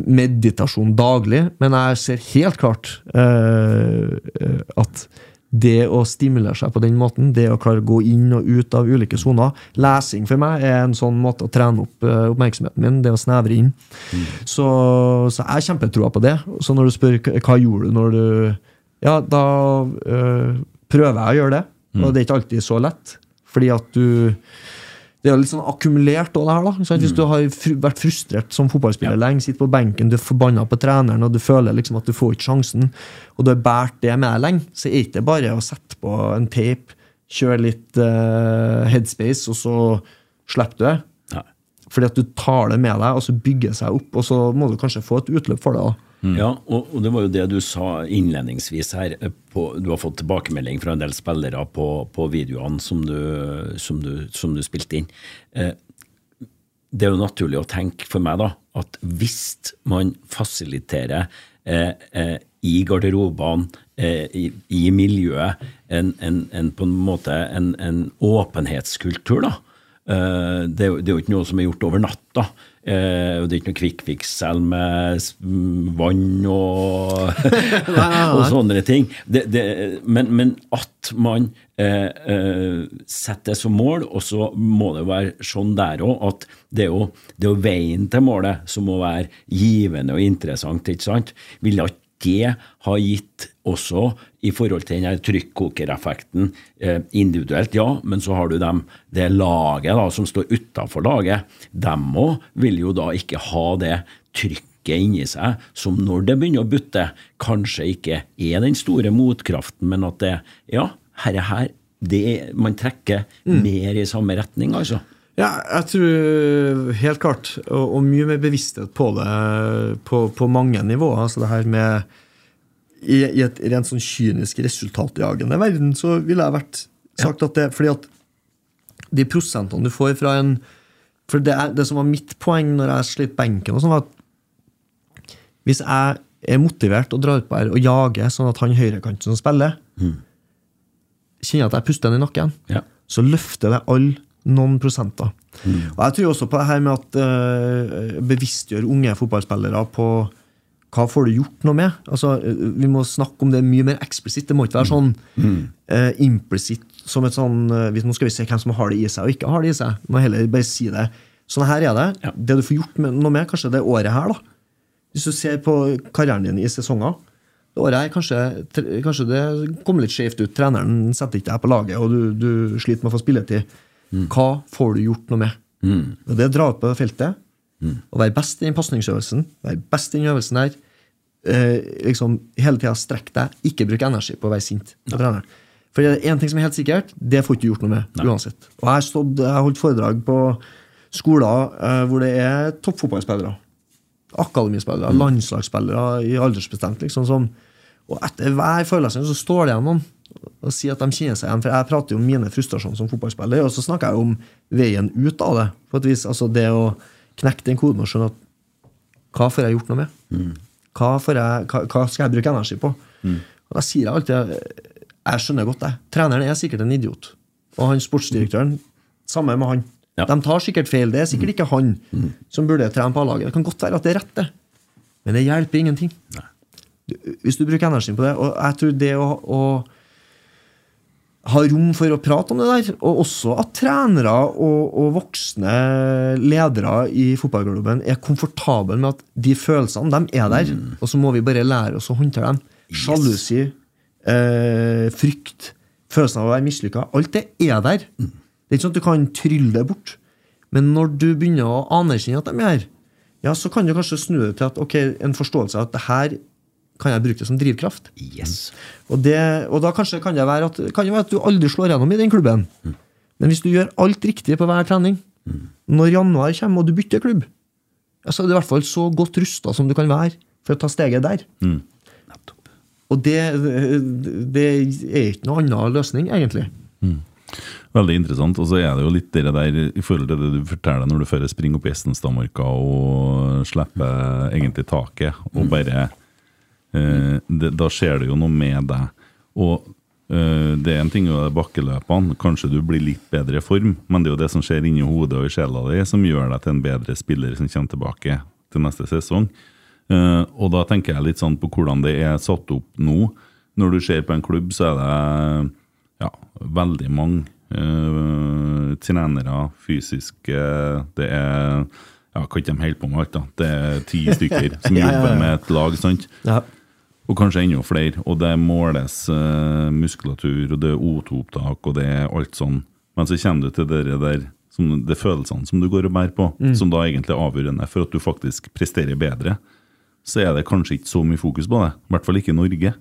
meditasjon daglig, men jeg ser helt klart eh, eh, at det å stimulere seg på den måten, det å klare å gå inn og ut av ulike soner Lesing for meg er en sånn måte å trene opp eh, oppmerksomheten min, det å snevre inn. Så, så jeg har kjempetroa på det. Så når du spør hva- hva gjorde du når du Ja, da øh, prøver jeg å gjøre det. Og det er ikke alltid så lett. Fordi at du Det er jo litt sånn akkumulert òg, det her. da? Hvis du har fr vært frustrert som fotballspiller lenge, sitter på benken, du er forbanna på treneren, og du føler liksom at du får ikke sjansen, og du har båret det med deg lenge, så er det ikke bare å sette på en tape, kjøre litt uh, headspace, og så slipper du det. Fordi at du tar det med deg, og så bygger det seg opp, og så må du kanskje få et utløp for det. da. Ja, og, og det var jo det du sa innledningsvis her. eh, På, du har fått tilbakemelding fra en del spillere på, på videoene som du, som, du, som du spilte inn. Eh, det er jo naturlig å tenke for meg da, at hvis man fasiliterer eh, eh, i garderobene, eh, i, i miljøet, en, en, en, på en måte en, en åpenhetskultur, da. Eh, det, er jo- det er jo ikke noe som er gjort over natta. Eh, og det er ikke noe selv med vann og, og sånne ting. Det, det, men, men at man eh, eh, setter det som mål, og så må det være sånn der òg at det er, jo, det er jo veien til målet som må være givende og interessant. ikke sant? Ville ikke det har gitt også i forhold til denne trykkokereffekten eh, individuelt, ja, men så har du dem, det laget da, som står utafor laget. Dem òg vil jo da ikke ha det trykket inni seg, som når det begynner å butte, kanskje ikke er den store motkraften, men at det, ja, herre her, det, man trekker mer i samme retning, altså. Ja, jeg tror helt klart, og, og mye mer bevissthet på det på, på mange nivåer. Altså det her med i, I et rent sånn kynisk resultatjagende verden så ville jeg vært sagt at det fordi at de prosentene du får fra en For det, er, det som var mitt poeng når jeg slipper benken, og sånn var at hvis jeg er motivert og drar ut på her og jager sånn at han høyrekanten som spiller, kjenner at jeg puster den i nakken, Ja. så løfter det alle noen prosenter. Og jeg tror også på det her med at uh, bevisstgjøre unge fotballspillere på hva får du gjort noe med? Altså, eh, Vi må snakke om det mye mer eksplisitt. Det må ikke være sånn eh, implisitt som et sånn uh, hvis- Nå skal vi se hvem som har det i seg og ikke har det i seg. Må heller bare si det Sånn her er det. Ja. Det du får gjort med, noe med, kanskje det året her, da. Hvis du ser på karrieren din i sesonger. Det året her, kanskje, kanskje det kommer litt skjevt ut. Treneren setter ikke deg på laget, og du, du sliter med å få spilletid. Hva får du gjort noe med? Og Det å dra ut på feltet og være best i den pasningsøvelsen, være best i den øvelsen der, eh, liksom hele tida strekk deg, ikke bruk energi på å være sint på treneren. For det er én ting som er helt sikkert, det får du ikke gjort noe med uansett. Og Jeg har stått, jeg har holdt foredrag på skoler eh, hvor det er toppfotballspillere. Akademispillere, landslagsspillere i aldersbestemt. liksom som Og etter hver forelesning så står det igjen noen og si at de kjenner seg igjen. For jeg prater jo om mine frustrasjoner som fotballspiller, og så snakker jeg om veien ut av det. På et vis, altså Det å knekke den koden og skjønne at hva får jeg gjort noe med? Hva, får jeg, hva, hva skal jeg bruke energi på? Og Da sier jeg alltid Jeg skjønner godt det. Treneren er sikkert en idiot. Og han sportsdirektøren, samme med han. Ja. De tar sikkert feil. Det er sikkert ikke han som burde trene på A-laget. Det kan godt være at det er rett, det. Men det hjelper ingenting. Nei. Hvis du bruker energien på det. Og jeg tror det å, å ha rom for å prate om det der, og også at trenere og, og voksne ledere i fotballklubben er komfortable med at de følelsene, de er der, og så må vi bare lære oss å håndtere dem. Sjalusi, eh, frykt, følelsen av å være mislykka, alt det er der. Det er ikke sånn at du kan trylle det bort. Men når du begynner å anerkjenne at de er her, ja, så kan du kanskje snu det til at ok, en forståelse av at det her kan jeg bruke det som drivkraft. Yes. Og, det, og da kanskje kan det, være at, kan det være at du aldri slår gjennom i den klubben. Men hvis du gjør alt riktig på hver trening, når januar kommer og du bytter klubb, så er du i hvert fall så godt rusta som du kan være for å ta steget der. Mm. Og det, det er ikke noe annen løsning, egentlig. Veldig interessant. Og så er det jo litt det der i forhold til det du forteller når du fører springer opp i Estenstadmarka og slipper egentlig taket, og bare eh, det, Da skjer det jo noe med deg. Og eh, det er en ting med bakkeløpene, kanskje du blir litt bedre i form, men det er jo det som skjer inni hodet og i sjela di, som gjør deg til en bedre spiller som kommer tilbake til neste sesong. Eh, og da tenker jeg litt sånn på hvordan det er satt opp nå. Når du ser på en klubb, så er det ja, veldig mange eh, trenere, fysiske Det er ja, Kan ikke de helt på med alt, da? Det er ti stykker som jobber med et lag. sant? Ja. Og kanskje enda flere. Og det måles uh, muskulatur, og det er O2-opptak, og det er alt sånn. Men så kommer du til det der som, det følelsene som du går og bærer på, som da egentlig er avgjørende for at du faktisk presterer bedre. Så er det kanskje ikke så mye fokus på det. I hvert fall ikke i Norge.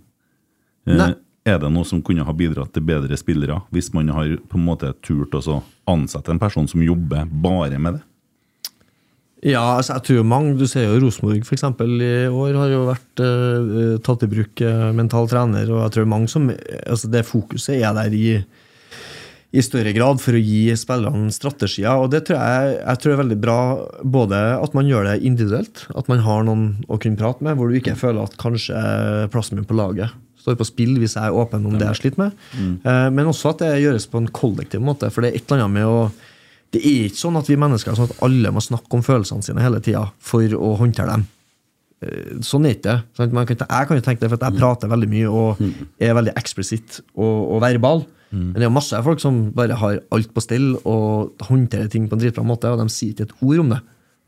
Eh, Nei. Er det noe som kunne ha bidratt til bedre spillere, hvis man har på en måte turt å ansette en person som jobber bare med det? Ja, altså jeg tror mange, Du ser jo Rosenborg eksempel, i år har jo vært eh, tatt i bruk eh, mental trener. og jeg tror mange som, altså Det fokuset er der i, i større grad for å gi spillerne strategier. og Det tror jeg, jeg tror er veldig bra både at man gjør det individuelt, at man har noen å kunne prate med, hvor du ikke føler at kanskje plassen min på laget står på spill hvis jeg er åpen om det jeg sliter med. Eh, Men også at det gjøres på en kollektiv måte. For det er et eller annet med å Det er ikke sånn at vi mennesker er sånn at alle må snakke om følelsene sine hele tida for å håndtere dem. Eh, Sånn er ikke det. ikke. Man jeg kan jo tenke det, for jeg prater veldig mye og er veldig eksplisitt og, og verbal. Men det er jo masse folk som bare har alt på stell og håndterer ting på en dritbra måte, og de sier ikke et ord om det.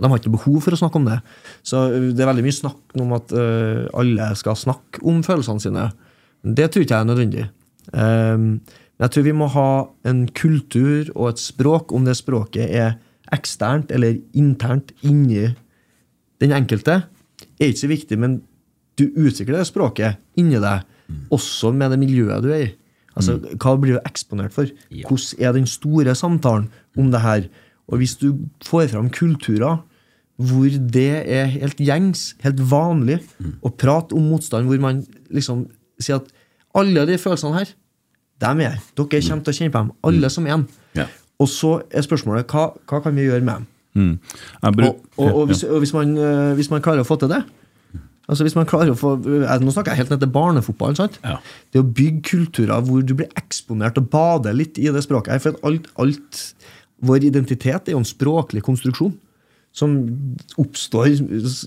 De har ikke behov for å snakke om det. Så det er veldig mye snakk om at uh, alle skal snakke om følelsene sine. Det tror ikke jeg er nødvendig. Um, jeg tror vi må ha en kultur og et språk, om det språket er eksternt eller internt inni den enkelte, er ikke så viktig, men du utvikler det språket inni deg, også med det miljøet du er i. Altså, Hva blir du eksponert for? Ja. Hvordan er den store samtalen om det her? Og hvis du får fram kulturer hvor det er helt gjengs, helt vanlig, å prate om motstand, hvor man liksom sier at alle de følelsene her, dem er. Dere kommer til å kjenne på dem, alle som en. Ja. Og så er spørsmålet hva, hva kan vi gjøre med dem? Mm. Og, og, og, hvis, og hvis, man, øh, hvis man klarer å få til det Altså hvis man klarer å få, øh, Nå snakker jeg helt ned til barnefotballen. sant? Ja. Det å bygge kulturer hvor du blir eksponert og bader litt i det språket. her, For alt, alt Vår identitet er jo en språklig konstruksjon som oppstår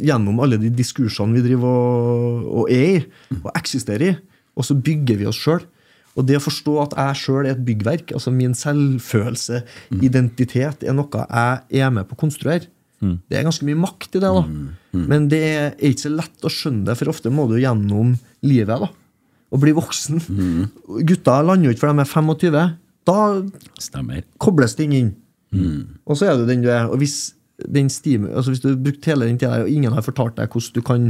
gjennom alle de diskursene vi driver og, og er i, og eksisterer i. Og så bygger vi oss sjøl. Og det å forstå at jeg sjøl er et byggverk, altså min selvfølelse, identitet, er noe jeg er med på å konstruere. Det er ganske mye makt i det, da. Men det er ikke så lett å skjønne det, for ofte må du gjennom livet da, og bli voksen. Gutta lander jo ikke før de er 25. Da Stemmer. kobles ting inn. Og så er du den du er. Og hvis, den stime, altså hvis du har brukt hele den tida og ingen har fortalt deg hvordan du kan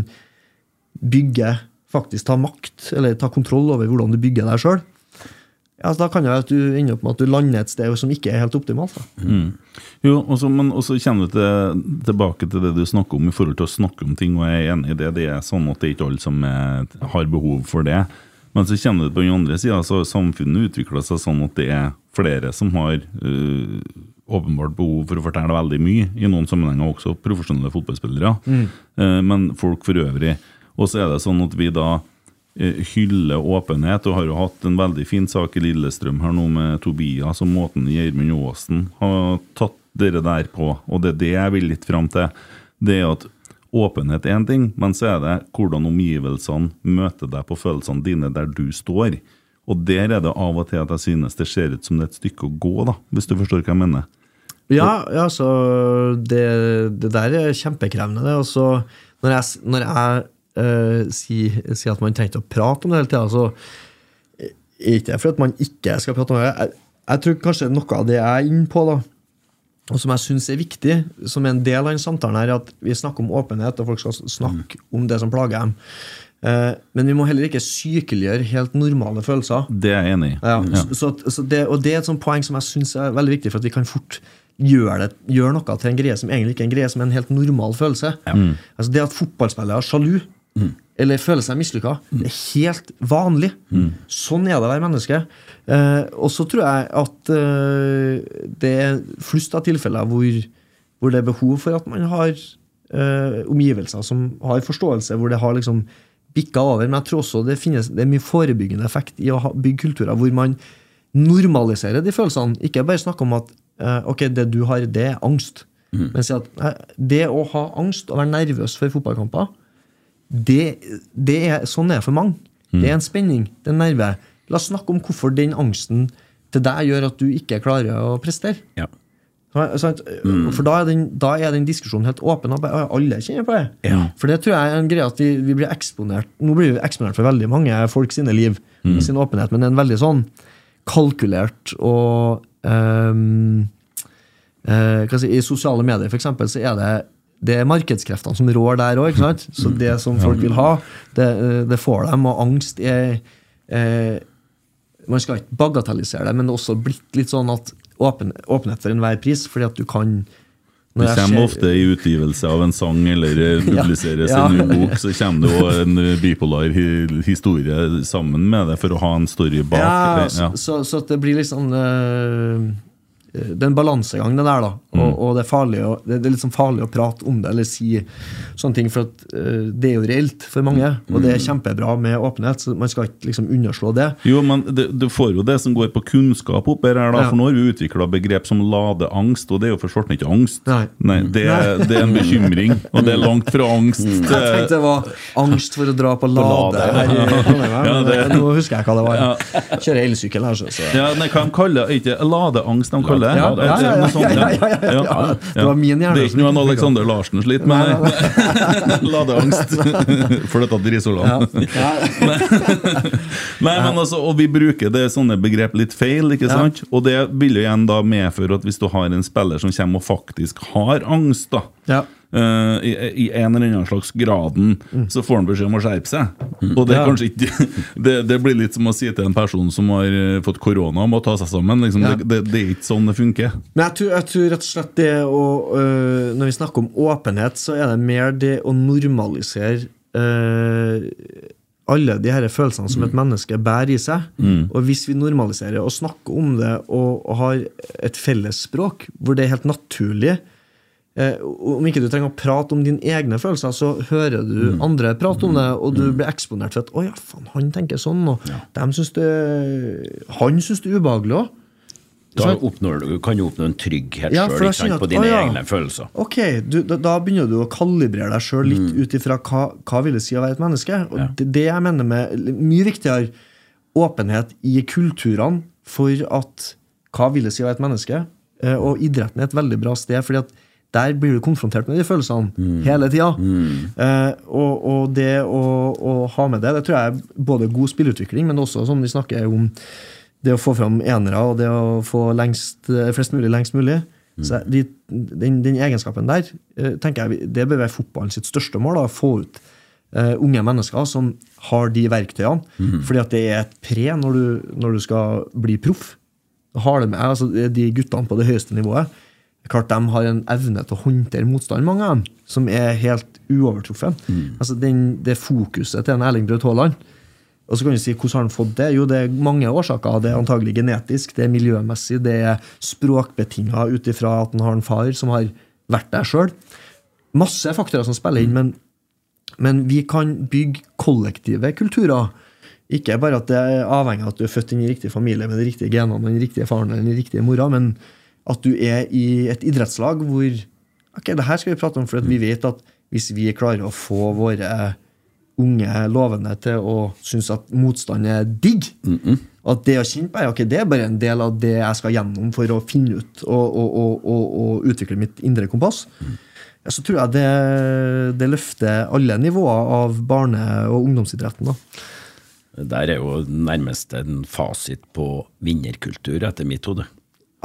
bygge, faktisk ta makt, eller ta kontroll over hvordan du bygger deg sjøl, ja, altså da kan det være at du ender opp med at du lander et sted som ikke er helt optimalt. Da. Jo, også, men også kommer til, tilbake til det du snakker om i forhold til å snakke om ting, og jeg er enig i det. Det er sånn at det er ikke alle som er, har behov for det. Men så kommer du på den andre sida, så har samfunnet utvikla seg sånn at det er flere som har øh, åpenbart behov for å fortelle veldig mye, i noen sammenhenger også profesjonelle fotballspillere, mm. men folk for øvrig. Og så er det sånn at vi da eh, hyller åpenhet, og har jo hatt en veldig fin sak i Lillestrøm her nå med Tobias og måten Gjermund Aasen har tatt dere der på, og det er det jeg vil litt fram til. Det er at åpenhet er én ting, men så er det hvordan omgivelsene møter deg på følelsene dine der du står. Og der er det av og til at jeg synes det ser ut som det er et stykke å gå, da, hvis du forstår hva jeg mener. Ja, altså det, det der er kjempekrevende. Det. Og når jeg, når jeg eh, si, si, at man trenger ikke å prate om det hele tida, så er ikke det for at man ikke skal prate om det. Jeg, jeg tror kanskje noe av det jeg er inne på, da, og som jeg syns er viktig, som er en del av den samtalen, her, er at vi snakker om åpenhet, og folk skal snakke om det som plager dem. Eh, men vi må heller ikke sykeliggjøre helt normale følelser. Det er jeg enig i. Ja, Så, så, så det, og det er et sånt poeng som jeg syns er veldig viktig, for at vi kan fort gjøre, det, gjøre noe til en greie som egentlig ikke er en greie, som er en helt normal følelse. Altså Det at fotballspillere er sjalu, eller føler seg mislykka, det er helt vanlig. Sånn er det å være menneske. Eh, og så tror jeg at eh, det er flust av tilfeller hvor, hvor det er behov for at man har eh, omgivelser som har forståelse, hvor det har liksom bikka over. Men jeg tror også det finnes det er mye forebyggende effekt i å ha, bygge kulturer hvor man normaliserer de følelsene. Ikke bare snakke om at eh, ok, det du har, det er angst. Men si at eh, det å ha angst og være nervøs for fotballkamper, det, det er, sånn er det for mange. Det er en spenning, det er en nerve. La oss snakke om hvorfor den angsten til deg gjør at du ikke klarer å prestere. Ja. Mm. For da er, den, da er den diskusjonen helt åpen. og Alle kjenner på det. Ja. For det tror jeg er en greie at vi, vi blir eksponert Nå blir vi eksponert for veldig mange folk sine liv, sin åpenhet, men det er en veldig sånn kalkulert og um, eh, si, I sosiale medier for eksempel, så er det det er markedskreftene som rår der òg. Så det som folk vil ha, det, eh, det får dem. Og angst er eh, Man skal ikke bagatellisere det, men det er også blitt litt sånn at åpen, åpenhet for enhver pris, fordi at du kan Det kommer ofte i utgivelse av en sang eller eh, publiseres Ja. en ny bok, så kommer det jo en eh, bipolar historie sammen med det for å ha en story bak. Ja, Det- ja. så, så, så det blir litt sånn eh, Det er en balansegang, det der, da. Mm. Og, og det, er farlig å, det, det er sånn farlig å prate om det eller si sånne ting, for at uh, det er jo reelt for mange. Og det er kjempebra med åpenhet, så man skal ikke liksom underslå det. Jo, men du får jo det som går på kunnskap opp her, da, for nå har vi utvikla begrep som ladeangst, og det er jo for svarten ikke angst. Nei. det, er- det er en bekymring, og det er langt fra angst Jeg til tenkte det var angst for å dra på Lade. Her Ja, det- Nå husker jeg hva det var. Kjører elsykkel her, så. så. ja, nei, Hva de kaller? Ikke ladeangst de kaller det? Ja, ja, ja, ja, ja, ja, ja. Det var min hjerne Det er ikke noe en Alexander Larsen sliter med. Ladeangst. For dette drisoland. Nei, men altså, og vi bruker det sånne begrep litt feil, ikke sant? Og det vil jo igjen da medføre at hvis du har en spiller som kommer og faktisk har angst, da Eh, i, I en eller annen slags graden, så får han beskjed om å skjerpe seg. Og det Ja. ikke det, det blir litt som å si til en person som har eh, fått korona, om å ta seg sammen. Liksom. Ja. Det, det, er ikke sånn det funker. Men jeg tror, jeg tror rett og slett det å øh, Når vi snakker om åpenhet, så er det mer det å normalisere øh, alle de her følelsene som et menneske bærer i seg. Og hvis vi normaliserer og snakker om det og, og har et fellesspråk hvor det er helt naturlig eh, Om ikke du trenger å prate om dine egne følelser, så hører du andre prate om det, og du blir eksponert for at 'Å ja, faen, han tenker sånn', og dem synes det, han syns det er ubehagelig òg. Da oppnår du, kan du oppnå en trygghet Ja, sjøl på dine å ja. egne følelser. Ok, du, da, da begynner du å kalibrere deg sjøl litt ut ifra hva, hva vil det si å være et menneske. Og Ja. det, det jeg mener med Mye viktigere åpenhet i kulturene for at hva vil det si å være et menneske? Eh, og idretten er et veldig bra sted, fordi at der blir du konfrontert med de følelsene hele tida. Eh, og, og det å, å ha med det, det tror jeg er både god spillutvikling, men også som vi snakker om det å få fram enere og det å få lengst, flest mulig lengst mulig. Så de, den, den egenskapen der eh, tenker jeg, det bør være fotballen sitt største mål. da, Få ut eh, unge mennesker som har de verktøyene. Fordi at det er et pre når du, når du skal bli proff. Har det med, altså De guttene på det høyeste nivået klart De har en evne til å håndtere motstand, mange av dem, som er helt uovertruffen. Altså den, Det fokuset til en Erling Braut Haaland og så kan du si, Hvordan har han fått det? Jo, Det er mange årsaker. Det er antagelig genetisk, det er miljømessig, det er språkbetinga ut ifra at han har en far som har vært der sjøl. Masse faktorer som spiller inn, men, men vi kan bygge kollektive kulturer. Ikke bare at det er avhengig av at du er født inn i riktig familie med de riktige genene, den riktige faren eller den riktige mora, men at du er i et idrettslag hvor Ok, det her skal vi prate om, for at vi vet at hvis vi klarer å få våre unge lovende til å synes at motstand er digg. At det å kjenne på er ok, det er bare en del av det jeg skal gjennom for å finne ut og, og, og, og, utvikle mitt indre kompass. Ja, så tror jeg det, det løfter alle nivåer av barne- og ungdomsidretten. da. Der er jo nærmest en fasit på vinnerkultur, etter mitt hode.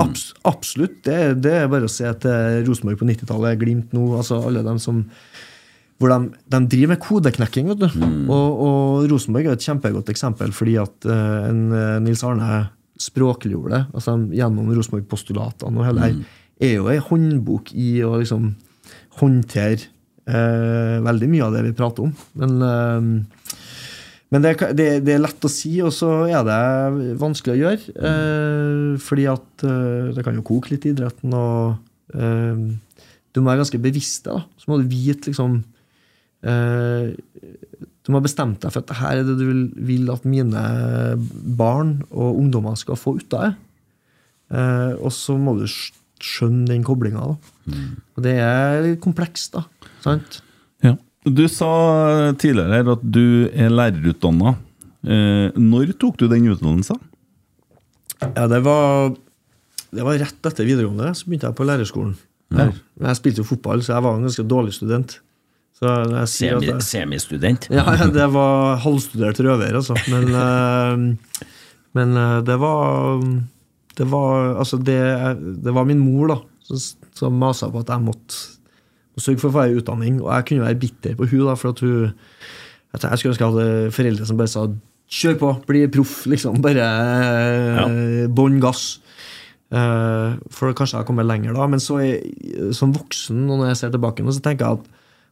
Abs absolutt. Det, det er bare å se til Rosenborg på 90-tallet, Glimt nå, altså alle dem som hvor de, de driver med kodeknekking. vet du. Og, og Rosenborg er et kjempegodt eksempel, fordi at uh, en, eh, Nils Arne språkliggjorde det. altså Gjennom Rosenborg-postulatene og hele det her, er jo ei håndbok i å liksom håndtere uh, veldig mye av det vi prater om. Men, eh, men det, det, det er lett å si, og så er det vanskelig å gjøre. Eh, fordi at eh, det kan jo koke litt i idretten, og eh, du må være ganske bevisst det. da. Så må du vite liksom eh, Du må ha bestemt deg for at det her er det du vil, vil at mine barn og ungdommer skal få ut av det. Eh, og så må du skjønne den koblinga. Og det er litt komplekst, da. Sant? Du sa tidligere her at du er lærerutdanna. Eh, når tok du den utdannelsen? Ja, det var, det var rett etter videregående. Så begynte jeg på lærerskolen. Ja. Jeg spilte jo fotball, så jeg var en ganske dårlig student. Så jeg sier at Semi, jeg, semistudent. ja, ja, det var halvstudert røver, altså. Men, eh, men eh, det var Det var altså det, det var min mor da som, som masa på at jeg måtte sørge for å få ei utdanning. Og jeg kunne være bitter på hun da, for at hun at Jeg skulle ønske jeg hadde foreldre som bare sa 'kjør på, bli proff', liksom. Bare ja. bånn gass. Uh, for kanskje jeg har kommet lenger da. Men så jeg, som voksen, og når jeg ser tilbake nå, så tenker jeg at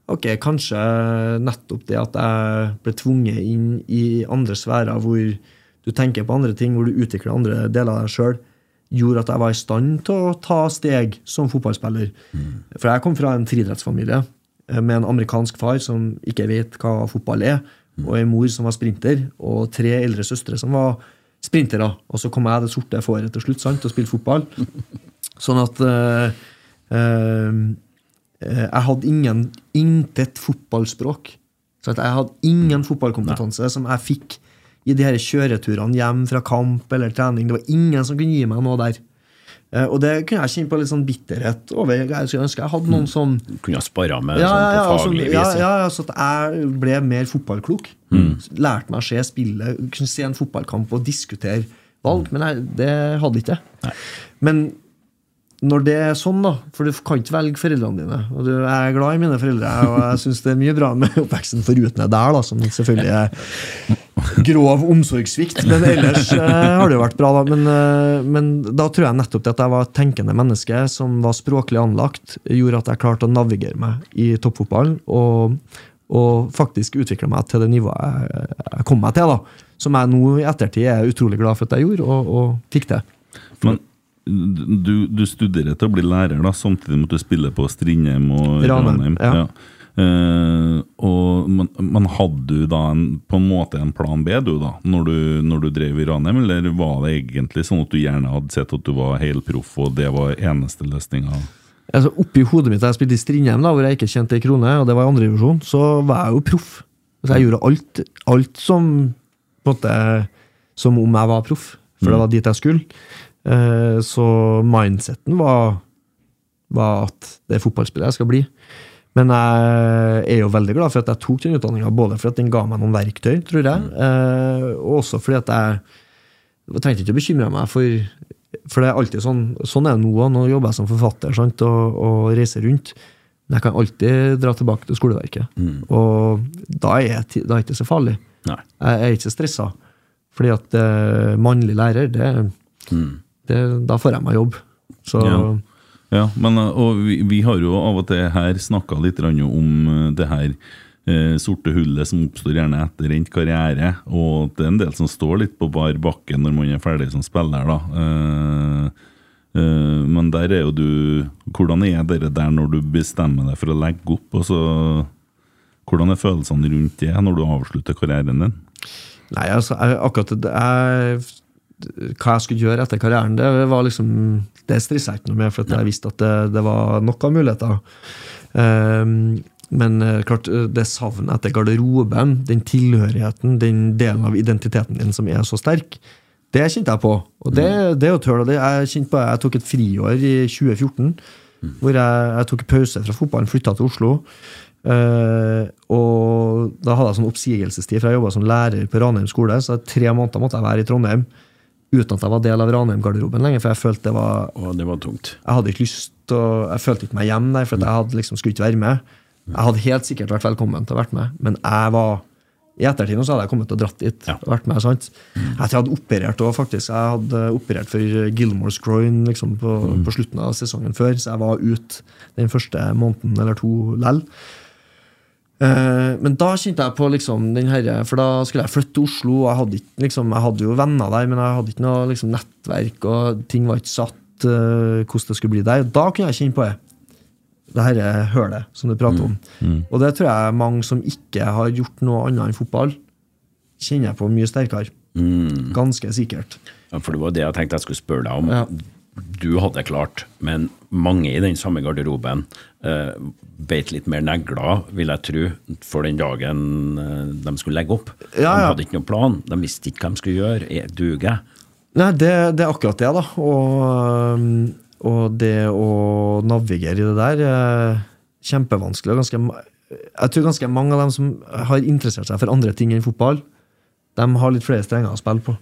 ok, kanskje nettopp det at jeg ble tvunget inn i andre sfærer hvor du tenker på andre ting, hvor du utvikler andre deler av deg sjøl, gjorde at jeg var i stand til å ta steg som fotballspiller. For jeg kom fra en friidrettsfamilie eh, med en amerikansk far som ikke vet hva fotball er, og en mor som var sprinter, og tre eldre søstre som var sprintere. Og så kom jeg det sorte fåret til slutt sant, og spilte fotball. Sånn at eh, eh, jeg hadde ingen, intet fotballspråk. Så at jeg hadde ingen fotballkompetanse som jeg fikk i de her kjøreturene hjem fra kamp eller trening. Det var ingen som kunne gi meg noe der. Eh, og det kunne jeg kjenne på litt sånn bitterhet over. Jeg skulle ønske jeg hadde noen som Du kunne ha spara med ja, sånn ja, ja, på faglig vis. ja, ja, så at jeg ble mer fotballklok. Lærte meg å se spillet, kunne se en fotballkamp og diskutere valg. Men jeg, det hadde ikke jeg. Men når det er sånn, da For du kan ikke velge foreldrene dine. Og du, jeg er glad i mine foreldre, og jeg syns det er mye bra med oppveksten foruten det der, da, som selvfølgelig er grov omsorgssvikt. Men ellers eh, har det jo vært bra, da. Men, eh, men da tror jeg nettopp det at jeg var et tenkende menneske som var språklig anlagt, gjorde at jeg klarte å navigere meg i toppfotballen. Og, og faktisk utvikle meg til det nivået jeg, jeg kom meg til. da Som jeg nå i ettertid er utrolig glad for at jeg gjorde, og, og fikk til. Men du, du studerer til å bli lærer, da, samtidig med at du spiller på Strindheim og Ranheim, Ja. ja. Uh, og, men, men hadde du da en, på en måte en plan B du da, når du, når du drev i Ranheim, eller var det egentlig sånn at du gjerne hadde sett at du var helproff, og det var eneste løsninga? altså, Oppi hodet mitt da jeg spilte i Strindheim, da, hvor jeg ikke tjente ei krone, og det var i andre divisjon, så var jeg jo proff. Så jeg gjorde alt, alt som på en måte som om jeg var proff, for det var dit jeg skulle. Eh, så mindseten var, var at det er fotballspiller jeg skal bli. Men jeg er jo veldig glad for at jeg tok den utdanninga, både for at den ga meg noen verktøy, tror jeg, eh, og også fordi at jeg, jeg trengte ikke å bekymre meg for For det er alltid sånn sånn er det nå. Nå jobber jeg som forfatter sant, og, og reiser rundt. Men jeg kan alltid dra tilbake til skoleverket. Og da er, jeg, da er det ikke så farlig. Nei. Jeg er ikke stressa. Fordi at uh, mannlig lærer, det, det, da får jeg meg jobb. Så Ja. Ja, men og vi, vi har jo av og til her snakka litt om uh, det her eh, sorte hullet som oppstår gjerne etter endt karriere. Og det er en del som står litt på bar bakke når man er ferdig som spiller, da. Eh, eh, men der er jo du Hvordan er dere der når du bestemmer deg for å legge opp? Og så, hvordan er følelsene rundt det når du avslutter karrieren din? Nei, altså, jeg, akkurat det jeg, Hva jeg skulle gjøre etter karrieren, det var liksom Det stressa jeg ikke noe med, for at jeg visste at det, det var nok av muligheter. Um, men eh, klart, det savnet etter garderoben, den tilhørigheten, den delen av identiteten din som er så sterk, det kjente jeg på. Og det, det er jo tøl. det Jeg kjente på Jeg tok et friår i 2014, hvor jeg, jeg tok pause fra fotballen, flytta til Oslo. Uh, og da hadde jeg sånn oppsigelsestid, for jeg jobba som lærer på Ranheim skole. Så tre måneder måtte jeg være i Trondheim uten at jeg var del av Ranheim-garderoben lenger. For jeg følte det var Å, det var tungt. Jeg hadde ikke lyst og Jeg følte ikke meg hjemme der, for jeg hadde liksom skulle ikke være med. Jeg hadde helt sikkert vært velkommen til å vært med, men jeg var i ettertid så hadde jeg kommet og dratt dit. Ja. vært med, sant? Jeg hadde operert òg, faktisk. Jeg hadde operert for Gilmore's Groin liksom, på, på slutten av sesongen før, så jeg var ute den første måneden eller to lell. Eh, men da kjente jeg på liksom den herre For da skulle jeg flytte til Oslo. Og jeg hadde, ikke, liksom, jeg hadde jo venner der, men jeg hadde ikke noe liksom, nettverk, og ting var ikke satt uh, hvordan det skulle bli der. Da kunne jeg kjenne på det. Det herre hølet som du prater om. Og det tror jeg mange som ikke har gjort noe annet enn fotball, kjenner jeg på mye sterkere. Ganske sikkert. Ja, for det var det jeg tenkte jeg skulle spørre deg om. Ja. Du hadde klart, men mange i den samme garderoben eh, beit litt mer negler, vil jeg tro, for den dagen eh, de skulle legge opp. Ja, ja. De hadde ikke noen plan, de visste ikke hva de skulle gjøre. Er- Duger jeg? Nei, det, det er akkurat det, da. Og, um, og det å navigere i det der er kjempevanskelig. Ganske, jeg tror ganske mange av dem som har interessert seg for andre ting enn fotball, de har litt flere strenger å spille på.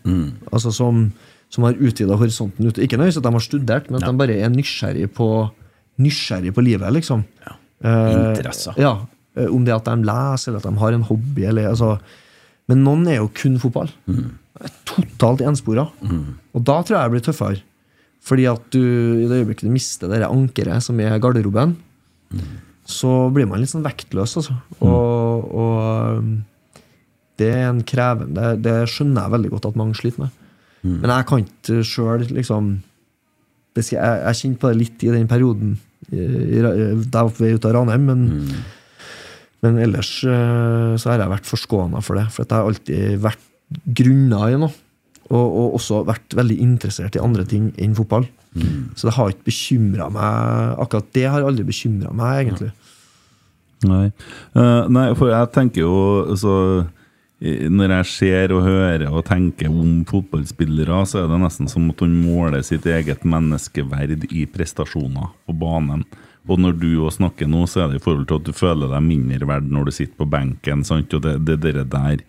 Altså som, som har utvida horisonten ute. Ikke nødvendigvis at de har studert, men at de bare er nysgjerrig på, nysgjerrig på livet, liksom. Ja. Interesser. ja. eh, Om det at de leser, eller at de har en hobby. Eller, altså. Men noen er jo kun fotball. Mm. Totalt enspora. Og da tror jeg det blir tøffere. Fordi at du i det øyeblikket du mister det ankeret som er garderoben, så blir man litt sånn vektløs, altså. Og, og um, det er en krevende Det skjønner jeg veldig godt at mange sliter med. Men jeg kan ikke sjøl liksom Jeg, jeg kjente på det litt i den perioden i, i, da jeg var ute av Ranheim, men, men ellers eh, så har jeg vært forskåna for det. For jeg har alltid vært grunna i noe. Og, og også vært veldig interessert i andre ting enn fotball. Så det har ikke bekymra meg Akkurat det har aldri bekymra meg, egentlig. Nei. Uh, nei, for jeg tenker jo så eh, Når jeg ser og hører og tenker om fotballspillere, så er det nesten som at hun måler sitt eget menneskeverd i prestasjoner på banen. Og når du òg snakker nå, så er det i forhold til at du føler deg mindre verd når du sitter på benken. Sant? Og det, det, det der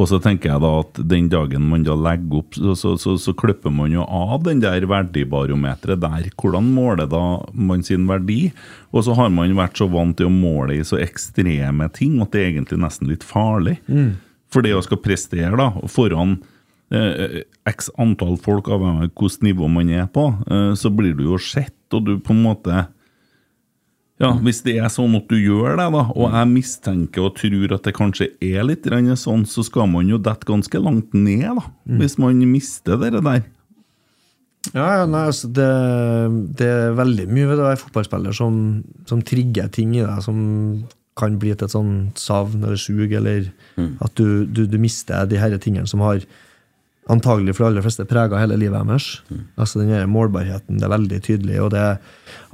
og så tenker jeg da at den dagen man da legger opp, så, så, så, så klipper man jo av den der verdibarometeret der. Hvordan måler da man sin verdi? Og så har man vært så vant til å måle i så ekstreme ting at det er egentlig nesten litt farlig. For det å skal prestere da, foran eh, x antall folk, avhengig av hvilket nivå man er på, eh, så blir du jo sett, og du på en måte ja, Hvis det er sånn at du gjør det, da, og jeg mistenker og tror at det kanskje er litt sånn, så skal man jo dette ganske langt ned, da, hvis man mister det der. Ja, ja, nei, altså det, det er veldig mye ved å være fotballspiller som, som trigger ting i deg som kan bli til et sånn savn eller sug, eller at du, du, du mister de her tingene som har antagelig for de aller fleste prega hele livet deres. Altså den målbarheten, det er veldig tydelig, og det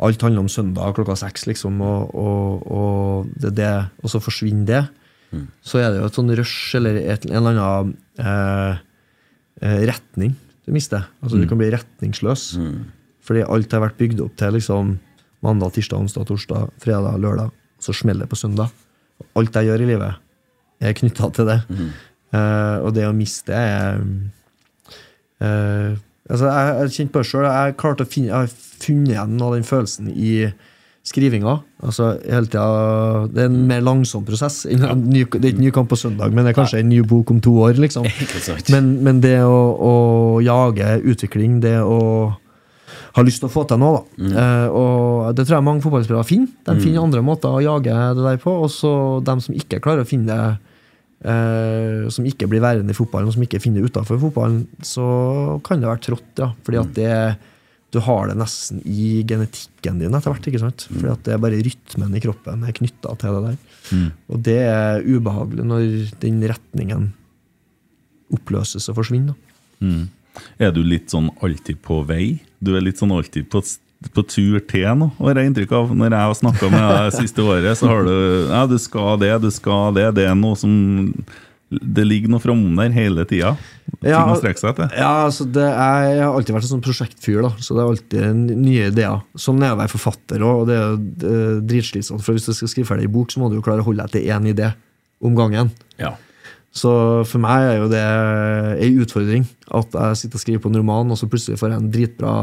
alt handler om søndag klokka seks, liksom, og, og, og, det, det, og så forsvinner det. Så er det jo et sånn rush eller et, en eller annen eh, eh, retning du mister. Altså Du kan bli retningsløs. Fordi alt har vært bygd opp til liksom mandag, tirsdag, onsdag, torsdag, fredag, lørdag. Så smeller det på søndag. Alt jeg gjør i livet, er knytta til det. Eh, og det å miste er uh, altså Jeg har kjent på det sjøl. Jeg, har klart å finne- jeg har funnet igjen av den følelsen i skrivinga. Altså hele tiden, Det er en mer langsom prosess. en ny, det er ikke ny kamp på søndag, men det er kanskje en ny bok om to år. liksom men, men det å, å jage utvikling, det å ha lyst til å få til noe, da. Eh, og det tror jeg mange fotballspillere finner. De finner andre måter å jage det der på. Og så dem som ikke klarer å finne det, eh, som ikke blir værende i fotballen, og som ikke finner det utafor fotballen, så kan det være trått, ja. Fordi at det du har det nesten i genetikken din etter hvert. ikke sant? Fordi at det er bare rytmen i kroppen er knytta til det der. Og det er ubehagelig når den retningen oppløses og forsvinner. Mm. Er du litt sånn alltid på vei? Du er litt sånn alltid på, på tur til nå, har jeg inntrykk av. Når jeg har snakka med deg det siste året, så har du Ja, du skal det, du skal det. Det er noe som Det ligger noe framom der hele tida. Ja. Ja, altså det er, Jeg har alltid vært en sånn prosjektfyr, da, så det er alltid nye ideer. Sånn er å være forfatter òg, og det er jo dritslitsomt. For hvis du skal skrive ferdig en bok, så må du jo klare å holde deg til én idé om gangen. Ja. Så for meg er jo det ei utfordring. At jeg sitter og skriver på en roman, og så plutselig får jeg en dritbra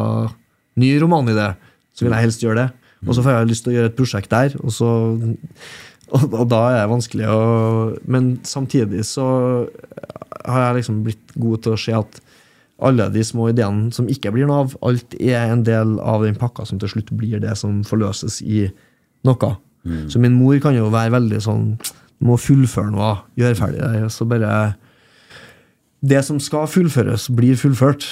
ny romanidé. Så vil jeg helst gjøre det. Og så får jeg lyst til å gjøre et prosjekt der, og så og, og da er det vanskelig å Men samtidig så har jeg liksom blitt god til å se at alle de små ideene som ikke blir noe av, alt er en del av den pakka som til slutt blir det som forløses i noe. Så min mor kan jo være veldig sånn må fullføre noe, gjøre ferdig det. Så bare Det som skal fullføres, blir fullført.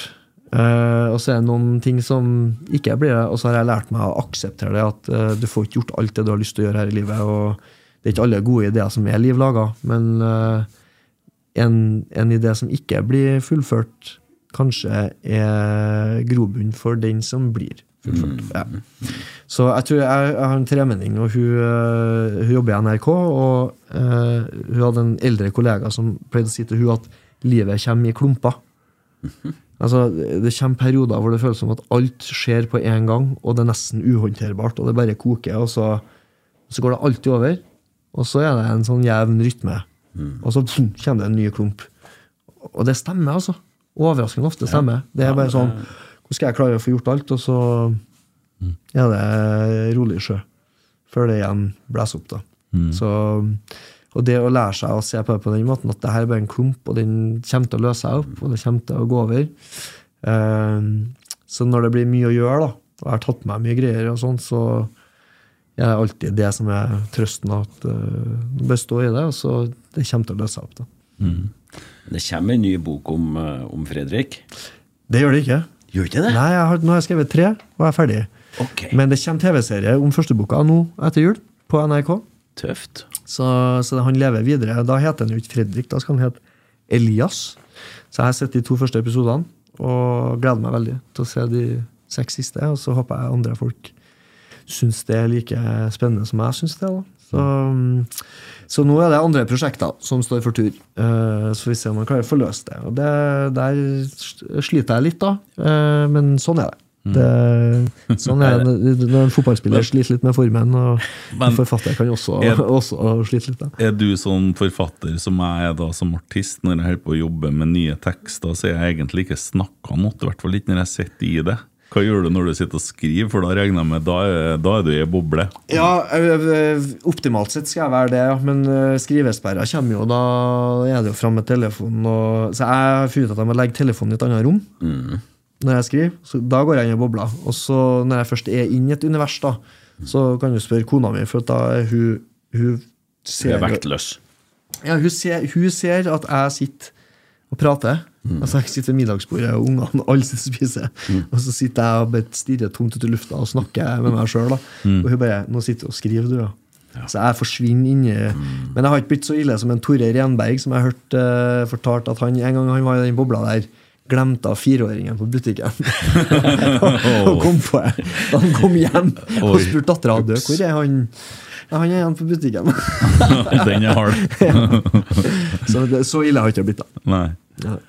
Uh, og så er det noen ting som ikke blir det. Og så har jeg lært meg å akseptere det, at uh, du får ikke gjort alt det du har lyst til å gjøre her i livet. Og det er ikke alle gode ideer som er liv laga, men uh, en, en idé som ikke blir fullført, kanskje er grobunn for den som blir fullført. Ja. Så jeg tror jeg, jeg har en tremenning, og hun, øh, hun jobber i NRK. Og uh, hun hadde en eldre kollega som pleide å si til hun at livet kommer i klumper. Altså, Det kommer perioder hvor det føles som at alt skjer på én gang, og det er nesten uhåndterbart, og det bare koker, og så, så går det alltid over. Og så er det en sånn jevn rytme. Og så pum, kommer det en ny klump. Og det stemmer, altså. Overraskende ofte stemmer. Det er bare sånn Skal jeg klare å få gjort alt? Og så er det rolig sjø. Før det igjen blåser opp, da. Så, og det å lære seg å se på det på den måten, at det her er bare en klump, og den kommer til å løse seg opp, og det kommer til å gå over. Eh, så når det blir mye å gjøre, da, og jeg har tatt med meg mye greier, og sånn, så er det alltid det som er trøsten, at uh, du bør stå i det, og så det kommer til å løse seg opp. da. Det kommer en ny bok om, eh, om Fredrik. Det gjør det ikke. Gjør ikke det? Nei, jeg har, nå har jeg skrevet tre, og er ferdig. Ok. Men det kommer TV-serie om førsteboka nå etter jul, på NRK. Tøft. Så, så han lever videre. Da heter han jo ikke Fredrik, da skal han hete Elias. Så jeg har sett de to første episodene og gleder meg veldig til å se de seks siste. Og så håper jeg andre folk syns det er like spennende som jeg syns det. da. Så, så nå er det andre prosjekter som står for tur. Eh, så vi ser om man klarer å få løst det. Og det, der sliter jeg litt, da. Eh, men sånn er det. det sånn er det når en fotballspiller sliter litt med formen, og Men- en forfatter kan også, Er- også slite litt. da. Er du sånn forfatter som jeg er da som artist, når jeg holder på å jobbe med nye tekster, så er jeg egentlig ikke snakka noe, i hvert fall ikke når jeg sitter i det. Hva gjør du når du sitter og skriver, for da regner jeg med da er, da er du i ei boble? Ja, optimalt sett skal jeg være det, ja. men ø, skrivesperra kommer jo, da er det jo fram med telefonen. Og, så jeg har funnet ut at jeg må legge telefonen i et annet rom når jeg skriver. Så da går jeg inn i bobla. Og så når jeg først er inn i et univers, da, så kan du spørre kona mi, for at da er hun, hun ser er vektløs. ja, hun, ser, hun ser at jeg sitter og prater. Altså Jeg sitter ved middagsbordet, og ungene alle sitter og spiser. Og så sitter jeg og bare stirrer tomt ut i lufta og snakker med meg sjøl. Og hun bare 'Nå sitter og skriver, du', ja. Så jeg forsvinner inni Men jeg har ikke blitt så ille som en Tore Renberg, som jeg har hørt eh, fortalt at han en gang han var i den bobla der, glemte av fireåringen på butikken. og kom på det. Da han kom hjem og spurte dattera hvor er han ja, han er igjen på butikken. Den er hard. så så ille har jeg ikke blitt, da. Nei.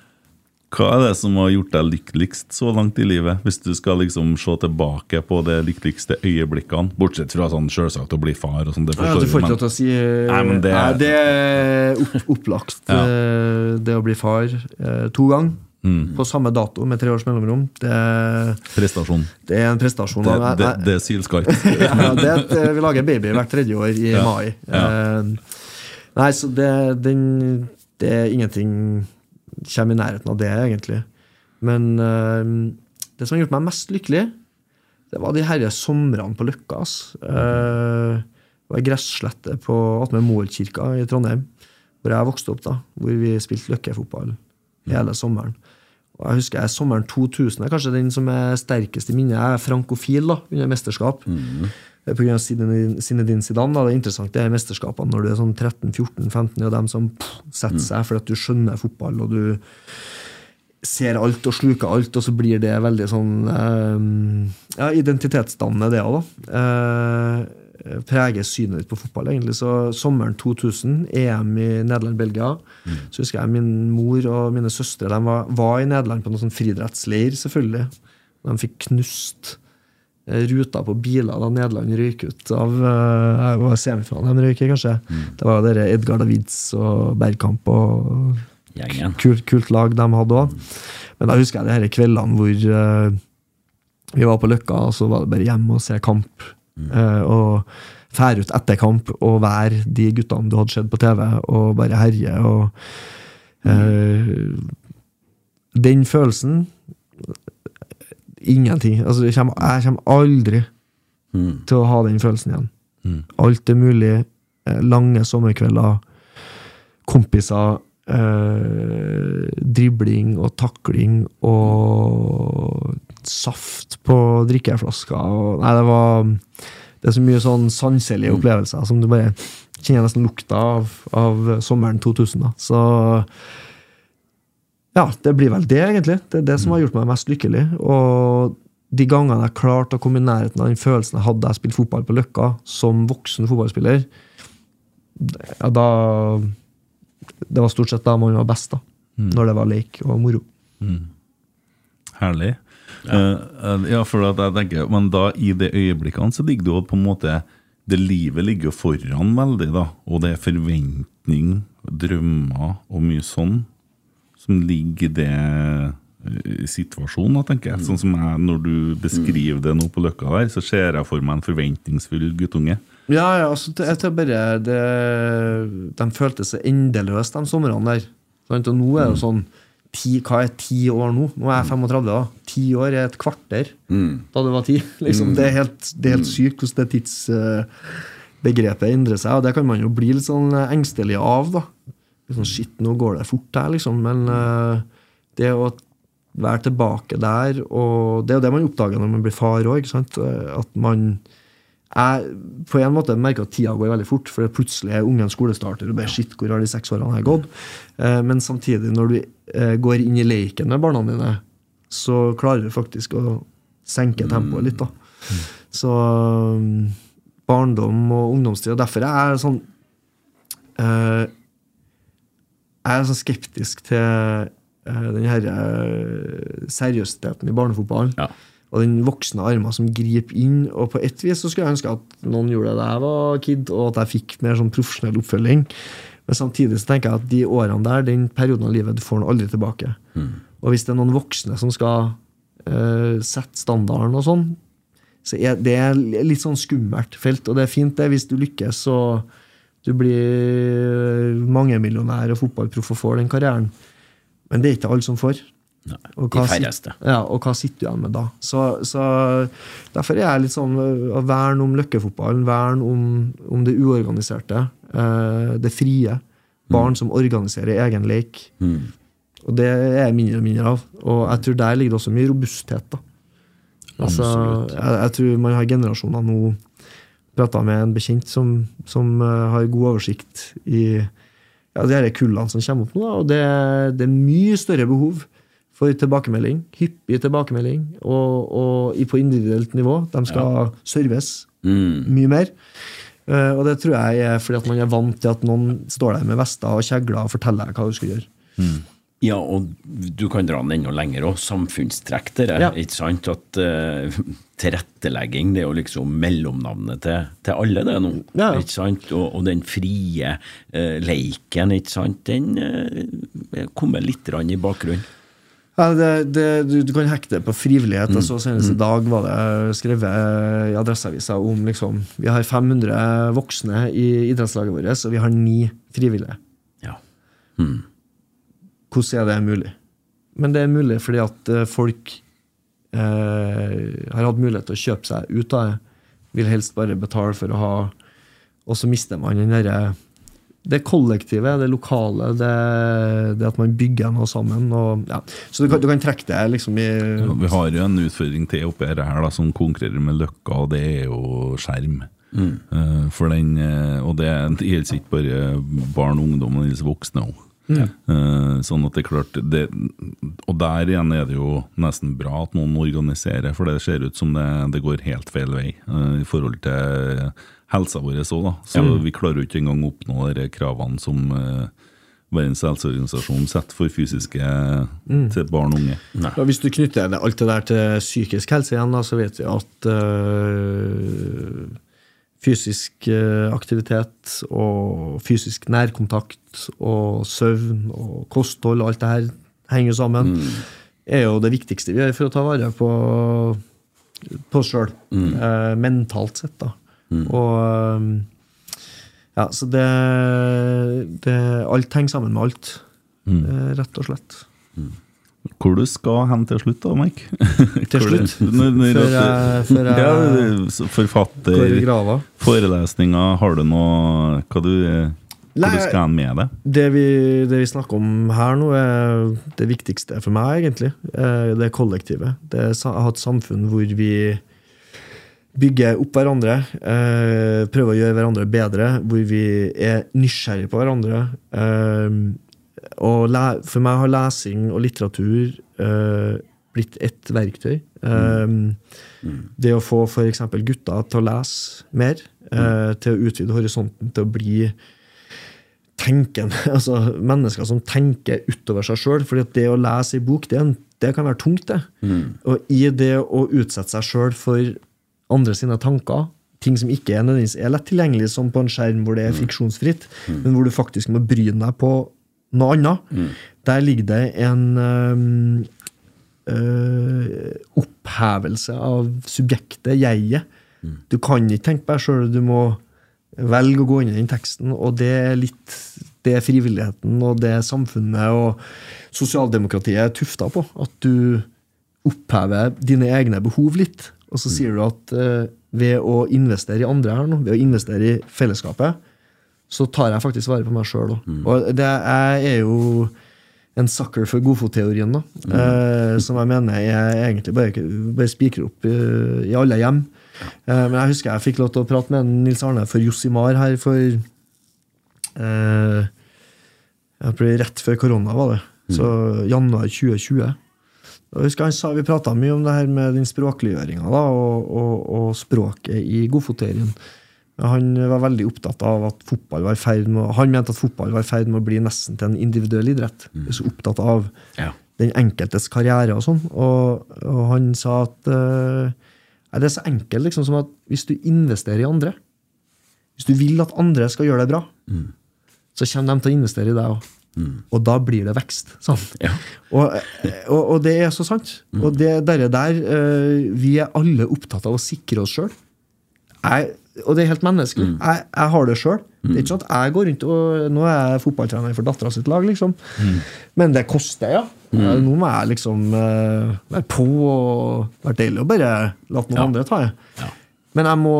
Hva er det som har gjort deg lykkeligst så langt i livet, hvis du skal liksom se tilbake på de lykkeligste øyeblikkene? Bortsett fra sånn selvsagt å bli far og sånn. det Ja, du får ikke lov til å si eh, Nei, det- Nei, det er opp, opplagt. Ja. eh, Det å bli far eh, to ganger Mm. på samme dato med tre års mellomrom, det, Prestasjon. det er en prestasjon. Det, det, det er sylskarpt. ja, det er et, vi lager baby hvert tredje år i Ja, mai. nei, så det, den, det er ingenting kommer i nærheten av det, egentlig. Men uh, det som har gjort meg mest lykkelig, det var de herre somrene på Løkka. ass. Uh, det var ei på attmed Moelkirka i Trondheim, hvor jeg vokste opp, da, hvor vi spilte løkkefotball hele sommeren. Og jeg husker jeg, Sommeren 2000 er kanskje den som er sterkest i minnet. Jeg er frankofil da, under mesterskap. Eh, Av Zinedine Zidane. Da. Det er interessant det er mesterskapene når du er sånn 13-14-15. og dem som pff, setter seg fordi at du skjønner fotball og du ser alt og sluker alt, og så blir det veldig sånn eh, Ja, identitetsdannende, det òg, da. Eh, preger synet ditt på fotball, egentlig. Så sommeren 2000, EM i Nederland-Belgia, så husker jeg min mor og mine søstre de var, var i Nederland på noen sånn friidrettsleir, selvfølgelig. De fikk knust ruta på biler da Nederland røyk ut av uh, semifinalen de røyker, kanskje. kanskje. Det var dere Edgar Davids og Bergkamp og kult, kult lag de hadde òg. Men da husker jeg de kveldene hvor uh, vi var på Løkka, og så var det bare hjem og se kamp. Uh, og fære ut etter kamp og være de guttene du hadde sett på TV, og bare herje. og mm. Den følelsen Ingenting. Altså, kommer, jeg kommer aldri Mm. til å ha den følelsen igjen. Alt er mulig. eh, Lange sommerkvelder, kompiser, eh, dribling og takling og saft på drikkeflasker. Og, nei, det var Det er så mye sånn sanselige opplevelser som du bare kjenner nesten lukta av, av sommeren 2000. Da. Så ja, det blir vel det, egentlig. Det er det som har gjort meg mest lykkelig. Og de gangene jeg klarte å komme i nærheten av den følelsen jeg hadde da jeg spilte fotball på Løkka, som voksen fotballspiller, ja, da Det var stort sett da man var best, da. Når det var lek og moro. Herlig. Eh, Uh, ja, for at jeg tenker Men da, i de øyeblikkene, så ligger det jo på en måte Det livet ligger jo foran veldig, da. Og det er forventning, drømmer og mye sånn som ligger i det eh, situasjonen, tenker jeg. Sånn som jeg, når du beskriver det nå på Løkka der, så ser jeg for meg en forventningsfull guttunge. Ja, ja, altså, jeg tror bare det, De følte seg endeløse, de somrene der. Sant? Og nå er det jo sånn ti, Hva er ti år nå? Nå er jeg 35. da Ti år er et kvarter da det var ti. Liksom, det, er helt, det er helt sykt hvordan det tidsbegrepet endrer seg. Og det kan man jo bli litt sånn eh, engstelig av. da Sånn, Shit, nå går det fort her, liksom. Men uh, det å være tilbake der, og det er jo det man oppdager når man blir far òg. At man jeg på en måte merker at tida går veldig fort, for plutselig er ungen skolestarter. og bare shit, hvor har de seks årene her gått? Uh, men samtidig, når du uh, går inn i leken med barna dine, så klarer du faktisk å senke tempoet litt. da. Så um, barndom og ungdomstid og Derfor er jeg sånn eh, Jeg er så skeptisk til uh, den her eh, seriøsiteten i barnefotballen Ja. og den voksne armen som griper inn. Og på et vis så skulle jeg ønske at noen gjorde det da jeg var kid, og at jeg fikk mer sånn profesjonell oppfølging. Men samtidig så tenker jeg at de årene der, den perioden av livet, du får den aldri tilbake. Og hvis det er noen voksne som skal uh, sette standarden og sånn, så er det litt sånn skummelt felt. Og det er fint det hvis du lykkes og du blir mangemillionær og fotballproff og får den karrieren. Men det er ikke alle som får. Nei, Og hva, de færreste. ja, og hva sitter du igjen med da? Så, så Derfor er jeg litt sånn å verne om løkkefotballen, verne om, om det uorganiserte, eh, det frie. Barn som organiserer egen lek. Mm. Og det er jeg mindre og mindre av. Og jeg tror der ligger det også mye robusthet. da. Altså, jeg, jeg tror man har generasjoner nå Prata med en bekjent som, som eh, har god oversikt i ja, de her kullene som kommer opp nå. Og det, det er mye større behov for tilbakemelding. Hyppig tilbakemelding. Og, og på individuelt nivå. De skal serves Mm. mye mer. Uh, og det tror jeg er fordi at man er vant til at noen står der med vester og kjegler og forteller deg hva du skal gjøre. Ja, og du kan dra den enda lenger òg. Samfunnstrekk der. Ja. Ikke sant? At uh, tilrettelegging, det er jo liksom mellomnavnet til, til alle, det nå. Ja. Ikke sant? Og, og den frie uh, leiken, ikke sant, den uh, kommer litt rann i bakgrunnen. Ja, det, det, du, du kan hekte på frivillighet. Mm. så Senest i dag var det skrevet i Adresseavisa om liksom, vi har 500 voksne i idrettslaget vårt, og vi har ni frivillige. Ja. Hvordan er det mulig? Men det er mulig fordi at eh, folk eh, har hatt mulighet til å kjøpe seg ut av det. Vil helst bare betale for å ha Og så mister man den derre det kollektive, det lokale, det, det at man bygger noe sammen. Og, ja. Så du kan, du kan trekke det liksom i Ja, Vi har jo en utfordring til oppi her, da, som konkurrerer med Løkka, og det er jo skjerm. Eh, for den, eh, og det det gjelder ikke bare barn og ungdom, men det gjelder voksne òg. Sånn at det er klart det, Og der igjen er det jo nesten bra at noen organiserer, for det ser ut som det, det går helt feil vei eh, i forhold til helsa vår òg, da. Så vi klarer jo ikke engang å oppnå de kravene som eh, Verdens helseorganisasjon setter for fysiske til barn og unge. Ja, Hvis du knytter alt det der til psykisk helse igjen, da, så vet vi at øh, fysisk øh, aktivitet og fysisk nærkontakt og søvn og kosthold og alt det her henger sammen, er jo det viktigste vi gjør for å ta vare på, på oss sjøl. Eh, mentalt sett, da. Og øh, ja, så det, det Alt henger sammen med alt, eh, rett og slett. Hvor du skal hen til slutt, da, Mike? Til slutt? Før jeg- jeg- ja, Forfatter, grava. forelesninger, har du noe Hva du, hva du skal hen med det? Det vi, det vi snakker om her nå, er det viktigste for meg, egentlig. Eh, Det kollektivet. Det er sa- å ha et samfunn hvor vi bygger opp hverandre, eh, prøver å gjøre hverandre bedre, hvor vi er nysgjerrige på hverandre. Eh, for meg har lesing og litteratur uh, blitt ett verktøy. Eh, Det å få f.eks. gutter til å lese mer, uh, til å utvide horisonten, til å bli tenkende, altså mennesker som tenker utover seg sjøl. For det å lese ei bok, det, det kan være tungt, det. Og i det å utsette seg sjøl for andre sine tanker, ting som ikke er nødvendigvis er lett tilgjengelig, som på en skjerm hvor det er fiksjonsfritt, men hvor du faktisk må bryne deg på noe annet, der ligger det en øhm, øh, opphevelse av subjektet, jeget. Du kan ikke tenke på deg sjøl, du må velge å gå inn i den teksten, og det er litt det er frivilligheten og det er samfunnet og sosialdemokratiet er tufta på. At du opphever dine egne behov litt. Og så sier du at eh, ved å investere i andre her nå, ved å investere i fellesskapet, så tar jeg faktisk vare på meg sjøl òg. Og det, jeg er jo en sucker for godfotteorien, da. Eh, som jeg mener jeg egentlig bare, bare spikrer opp i, i alle hjem. Eh, men jeg husker jeg fikk lov til å prate med Nils Arne for Jossimar her for eh, jeg ble Rett før korona, var det. Så januar 2020. Og jeg husker han sa, Vi prata mye om det her med den språkliggjøringa og, og, og språket i godfotterien. Han var veldig opptatt av at fotball var ferd med, han mente at fotball var i ferd med å bli nesten til en individuell idrett. Så opptatt av Ja. den enkeltes karriere og sånn. Og, og han sa at uh, det er så enkelt liksom som at hvis du investerer i andre Hvis du vil at andre skal gjøre det bra, så kommer de til å investere i deg òg. Og da blir det vekst. Ja. Og, og, og det er så sant. Og det der, der uh, Vi er alle opptatt av å sikre oss sjøl. Og det er helt menneskelig. Jeg, jeg har det sjøl. Det er ikke sånn at jeg går rundt og Nå er jeg fotballtrener for dattera sitt lag, liksom. Men det koster, ja. Ja, Nå må jeg liksom uh, være på og være deilig å bare la noen andre ta det. Ja. Men jeg må,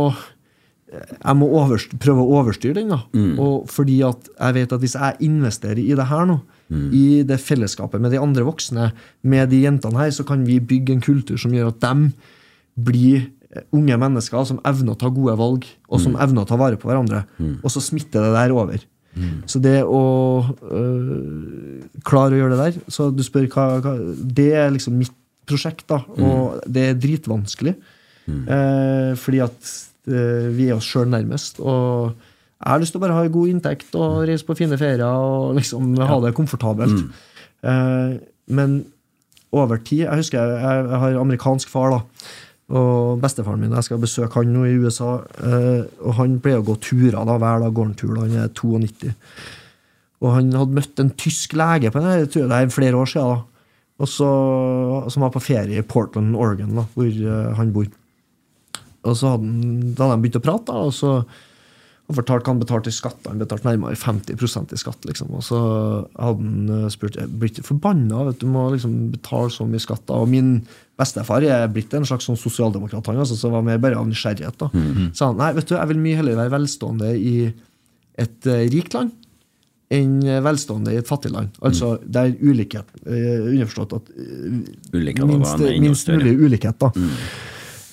jeg må overst- prøve å overstyre den. da. Og fordi at jeg vet at hvis jeg investerer i det her nå, i det fellesskapet med de andre voksne, med de jentene her, så kan vi bygge en kultur som gjør at dem blir unge mennesker som evner å ta gode valg, og som evner å ta vare på hverandre. Og så smitter det der over. Så det å øh, klare å gjøre det der Så du spør hva, hva Det er liksom mitt prosjekt, da. Og det er dritvanskelig. Eh, fordi at øh, vi er oss sjøl nærmest. Og jeg har lyst til å bare ha god inntekt og reise på fine ferier og liksom ha det komfortabelt. Eh, men over tid Jeg husker jeg, jeg har amerikansk far, da. Og bestefaren min, jeg skal besøke han nå i USA. Eh, og han pleier å gå turer da, hver dag. går Han tur, han er 92. Og han hadde møtt en tysk lege på denne turen, det er flere år siden. da, og så, Som var på ferie i Portland, Oregon, da, hvor eh, han bor. Og så hadde, han, da hadde de begynt å prate, da, og så han fortalte hva han betalte i skatt. Han betalte nærmere 50% i skatt. liksom, Og så hadde han eh, spurt jeg ble ikke forbanna vet du, må liksom betale så mye skatt. da, Og min bestefar er blitt en slags sånn sosialdemokrat, han altså, så var mer bare av nysgjerrighet. da. Så han nei, vet du, jeg vil mye heller være velstående i et uh, rikt land enn velstående i et fattig land. Altså der ulikhet uh, Underforstått at uh, minst, minst mulig ulikhet. da.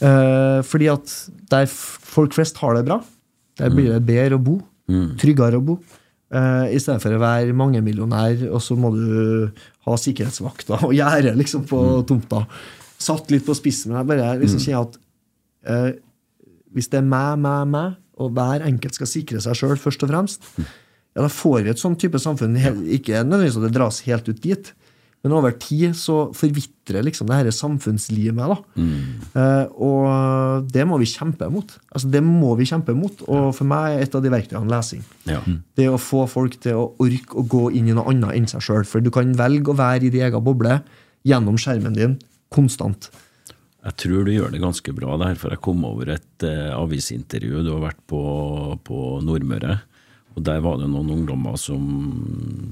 Eh, fordi at der folk flest har det bra, der blir det bedre å bo. Tryggere å bo. Uh, I stedet for å være mangemillionær, og så må du ha sikkerhetsvakter og gjerde liksom, på tomta. Satt litt på spissen, men jeg bare liksom kjenner at eh, hvis det er meg, meg, meg, og hver enkelt skal sikre seg sjøl først og fremst, ja, da får vi et sånn type samfunn. Ikke nødvendigvis at det dras helt ut dit, men over tid så forvitrer liksom det dette samfunnslimet. da. Eh, og det må vi kjempe mot. Altså Det må vi kjempe mot. Og for meg er et av de verktøyene lesing. Ja. Det å få folk til å orke å gå inn i noe annet enn seg sjøl. For du kan velge å være i din egen boble gjennom skjermen din konstant. Jeg tror du gjør det ganske bra der, for jeg kom over et eh, avisintervju. Du har vært på, på Nordmøre. Og der var det noen ungdommer som,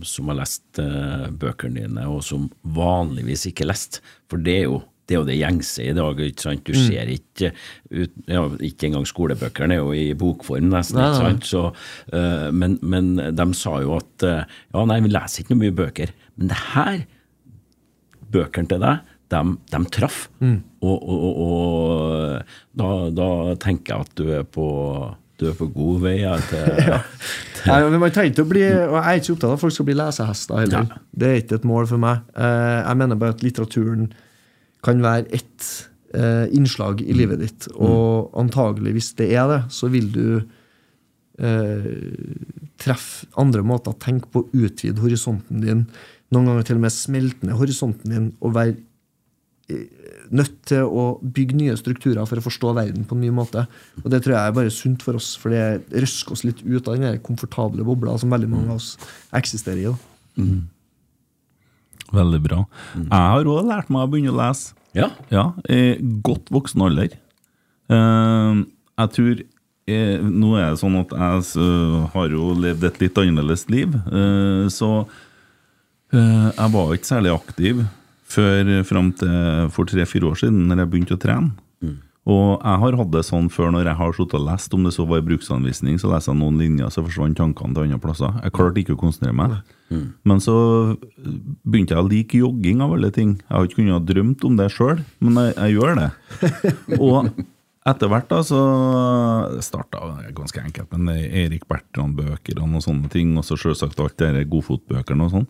som har lest eh, bøkene dine, og som vanligvis ikke leste. For det er jo det, er jo det gjengse i dag. ikke sant? Du ser ikke ut, ja, Ikke engang skolebøkene er jo i bokform, nesten. Ikke sant? Så, uh, men, men de sa jo at uh, ja, nei, vi leser ikke noe mye bøker. Men det her bøkene til deg, de, de traff. Og, og, og, og da, da tenker jeg at du er på, du er på god vei ja, til Nei, men man trenger ikke å bli, og Jeg er ikke opptatt av at folk skal bli lesehester heller. Ja. Det er ikke et mål for meg. Eh, Jeg mener bare at litteraturen kan være ett eh, innslag i livet ditt. Og antagelig, hvis det er det, så vil du eh, treffe andre måter å tenke på, utvide horisonten din. Noen ganger til og med smelte ned horisonten din og være nødt til å bygge nye strukturer for å forstå verden på en ny måte. Og det tror jeg er bare sunt for oss, for det røsker oss litt ut av den der komfortable bobla som veldig mange av oss eksisterer i. da. Veldig bra. Jeg har òg lært meg å begynne å lese. Ja. Ja, i godt voksen alder. Eh, jeg tror jeg, Nå er det sånn at jeg har jo levd et litt annerledes liv, eh, så eh, jeg var ikke særlig aktiv før fram til for tre-fire år siden, når jeg begynte å trene. Og jeg har hatt det sånn før når jeg har sittet og lest, om det så var i bruksanvisning, så leser jeg noen linjer, så forsvant tankene til andre plasser. Jeg klarte ikke å konsentrere meg. Men så begynte jeg å like jogging av alle ting. Jeg har ikke kunnet ha drømt om det sjøl, men jeg, jeg gjør det. Og etter hvert da, så starta ganske enkelt med Erik Bertrand-bøkene og sånne ting, og så selvsagt alt det der godfotbøkene og sånn.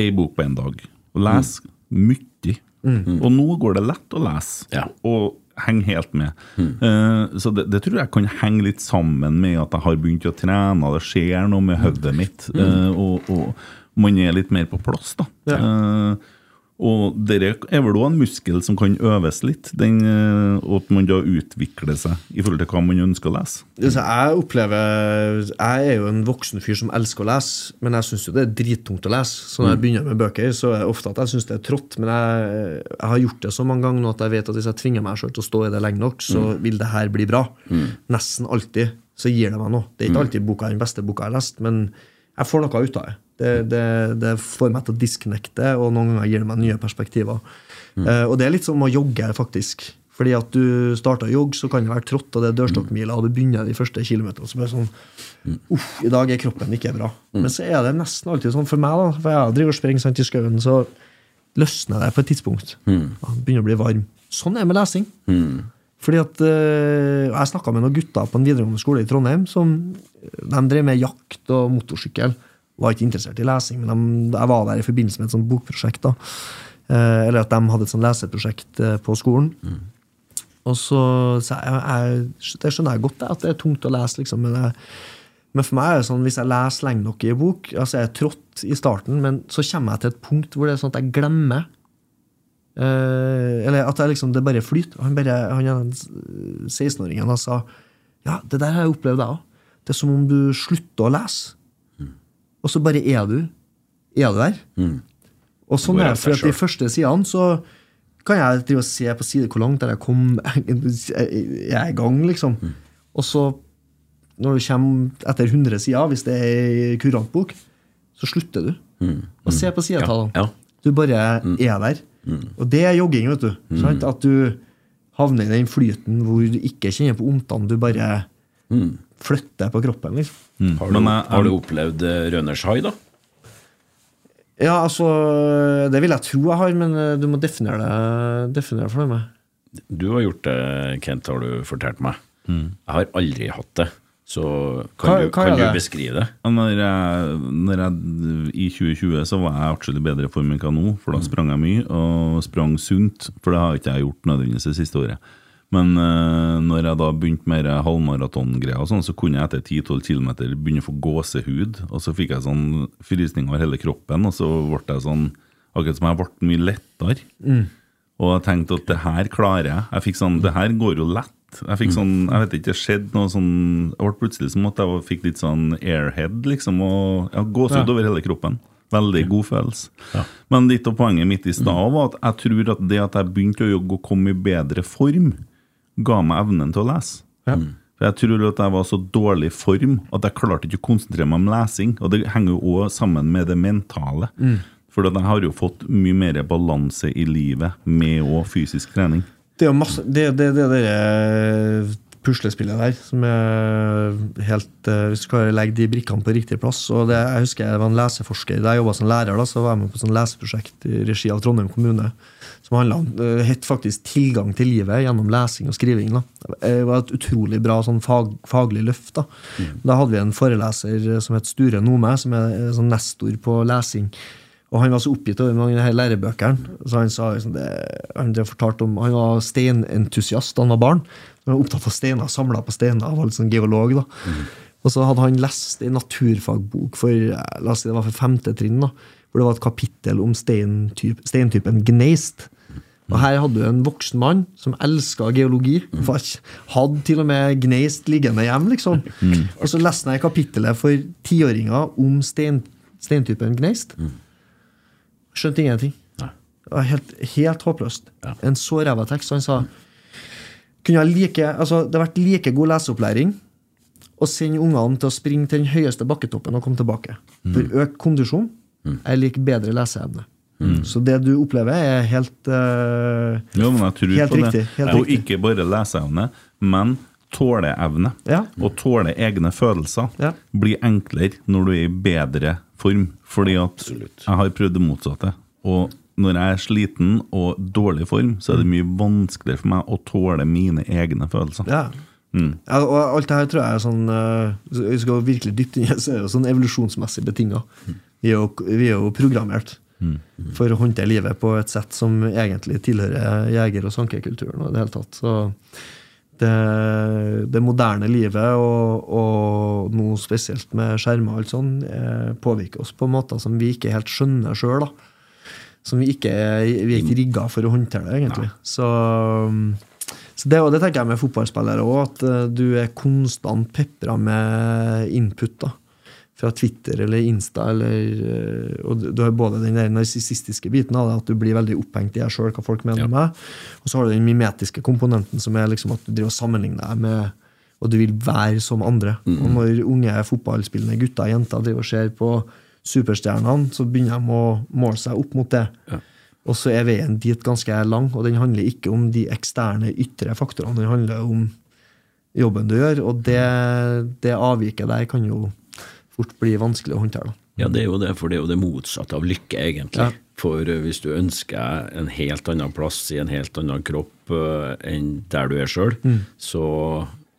Ei bok på en dag. Les. les mye. Og nå går det lett å lese. Ja. Og henge helt med. Eh, så det, det tror jeg kan henge litt sammen med at jeg har begynt å trene, det skjer noe med hodet mitt, eh, og, og man er litt mer på plass, da. Eh, og det er vel òg en muskel som kan øves litt, den, eh, og at man da utvikler seg i forhold til hva man ønsker å lese. Jeg opplever Jeg er jo en voksen fyr som elsker å lese, men jeg syns jo det er drittungt å lese. Så når jeg begynner med bøker, så er det ofte at jeg syns det er trått. Men jeg, jeg har gjort det så mange ganger nå at jeg vet at hvis jeg tvinger meg selv til å stå i det lenge nok, så vil det her bli bra. Nesten alltid så gir det meg noe. Det er ikke alltid boka er den beste boka jeg har lest, men jeg får noe ut av det. Det, det, det får meg til å disconnecte, og noen ganger gir det meg nye perspektiver. Eh, og det er litt som å jogge, faktisk. Fordi at du starter å jogge, så kan det være trått, og det er dørstokkmila, og du begynner de første kilometerne, så blir det sånn Uff, i dag er kroppen ikke bra. Men så er det nesten alltid sånn for meg, da. For jeg driver og springer sant, i skauen, så løsner det på et tidspunkt. Mm. begynner å bli varm. Sånn er det med lesing. Fordi at eh, Jeg snakka med noen gutter på en videregående skole i Trondheim som de drev med jakt og motorsykkel. Var ikke interessert i lesing, men de, jeg var der i forbindelse med et sånt bokprosjekt. da. Eh, eller at de hadde et sånt leseprosjekt eh, på skolen. Og så sa jeg, jeg Det skjønner jeg godt, at det er tungt å lese, liksom, men jeg, Men for meg er det sånn, hvis jeg leser lenge nok i en bok, altså jeg er trått i starten, men så kommer jeg til et punkt hvor det er sånn at jeg glemmer eh, Eller at jeg liksom, det bare flyter. Han, bare, han er den 16-åringen og sa ja, det der har jeg opplevd, jeg òg. Det er som om du slutter å lese. Og så bare er du. Er du der? Og sånn er det, for at de første sidene så kan jeg drive og se på side hvor langt der jeg kom Jeg er i gang, liksom. Og så, når du kommer etter 100 sider, hvis det er ei kurantbok, så slutter du. Og se på sidetallene. Ja, ja. Du bare er der. Og det er jogging, vet du. Sant? At du havner i den flyten hvor du ikke kjenner på omtene, du bare flytter på kroppen. liksom. Har, du, Men jeg- har du opplevd rønershai, Røners da? Ja, altså Det vil jeg tro jeg har, men eh, du må definere det, definere det for meg. Du har gjort det, Kent, har du fortalt meg. Mm. Jeg har aldri hatt det. Så kan, Hva- du, hva kan du beskrive det? Når jeg, når jeg, I 2020 så var jeg atskillig bedre i form enn hva nå, for da sprang jeg mye, og sprang sunt, for det har ikke jeg gjort nødvendigvis det siste året. Men eh, når jeg da begynte med halvmaratongreier, sånn, så kunne jeg etter 10-12 km begynne å få gåsehud, og så fikk jeg sånn frysning over hele kroppen, og så ble jeg sånn Akkurat som jeg ble mye lettere. Og jeg tenkte at det her klarer jeg. Jeg fikk sånn, Det her går jo lett. Jeg fikk sånn, jeg vet ikke, det skjedde noe sånn Det ble plutselig som at jeg fikk litt sånn airhead, liksom. Og ja, gåsehud Ja. over hele kroppen. Veldig god følelse. Men litt av poenget mitt i stad var at jeg tror at det at jeg begynte å jogge og kom i bedre form, ga meg evnen til å lese. For Jeg tror at jeg var så dårlig form at jeg klarte ikke å konsentrere meg om lesing. Og det henger jo òg sammen med det mentale. For at jeg har jo fått mye mer balanse i livet med òg fysisk trening. Det er jo masse Det det, det, det der puslespillet der som er helt uh, Hvis du klarer å legge de brikkene på riktig plass. Og det, jeg husker jeg var en leseforsker da jeg jobba som lærer. da, Så var jeg med på et leseprosjekt i regi av Trondheim kommune. Som handla om uh, het faktisk 'Tilgang til livet' gjennom lesing og skriving. da. Det var et utrolig bra sånn fag, faglig løft. Da Da hadde vi en foreleser som het Sture Nome, som er eh, sånn nestor på lesing. Og han var så oppgitt over mange her lærebøkene. Så han sa liksom det, han det om, han var steinentusiast da han var barn. Han var opptatt av steiner, samla på steiner, var litt sånn geolog. da. Og så hadde han lest en naturfagbok for la oss si det var for femte trinn. da, Hvor det var et kapittel om steintyp, steintypen gneist. Og her hadde du en voksen mann som elska geologi. Faktisk Hadde til og med gneist liggende hjem, liksom. Og så leste jeg kapittelet for tiåringer om stein, steintypen gneist. Skjønte ingenting. Nei. Det var helt, helt håpløst. Ja. En så ræva tekst. Han sa kunne jeg like, altså, det har vært like god leseopplæring å sende ungene til å springe til den høyeste bakketoppen og komme tilbake. For økt kondisjon er lik bedre leseevne. Så det du opplever, er helt uh, Ja, men jeg tror Helt riktig, det. helt og riktig. ikke bare leseevne, men tåleevne. Ja. Og tåle egne følelser Ja. blir enklere når du er i bedre form. Fordi at Absolutt. jeg har prøvd det motsatte. Og når jeg er sliten og dårlig form, så er det mye vanskeligere for meg å tåle mine egne følelser. Ja. Ja, og alt det her tror jeg er sånn eh, vi skal virkelig dypt inn så er det sånn evolusjonsmessig betinga. Vi, er jo- vi er jo programmert for å håndtere livet på et sett som egentlig tilhører jeger- og sankekulturen. Og det hele tatt. Så det, det moderne livet, og, og nå spesielt med skjermer og alt sånn, eh, påvirker oss på måter som vi ikke helt skjønner sjøl. Som vi ikke vi er ikke rigga for å håndtere det, egentlig. Så så det, og det tenker jeg med fotballspillere òg, at eh, du er konstant pepra med input. da Fra Twitter eller Insta. Eller, eh, og du- har både den der narsissistiske biten av det, at du blir veldig opphengt i deg sjøl, hva folk mener Ja. om deg. Og så har du den mimetiske komponenten, som er liksom at du driver og sammenligner deg med Og du vil være som andre. Og når unge fotballspillende gutter og jenter driver og ser på superstjernene, så begynner de å måle seg opp mot det. Og så er veien dit ganske lang, og den handler ikke om de eksterne, ytre faktorene. Den handler om jobben du gjør, og det, det avviket der kan jo fort blir vanskelig å håndtere. Ja, det er jo det, for det er jo det motsatte av lykke, egentlig. Ja. For eh, hvis du ønsker en helt annen plass i en helt annen kropp uh, enn der du er sjøl, så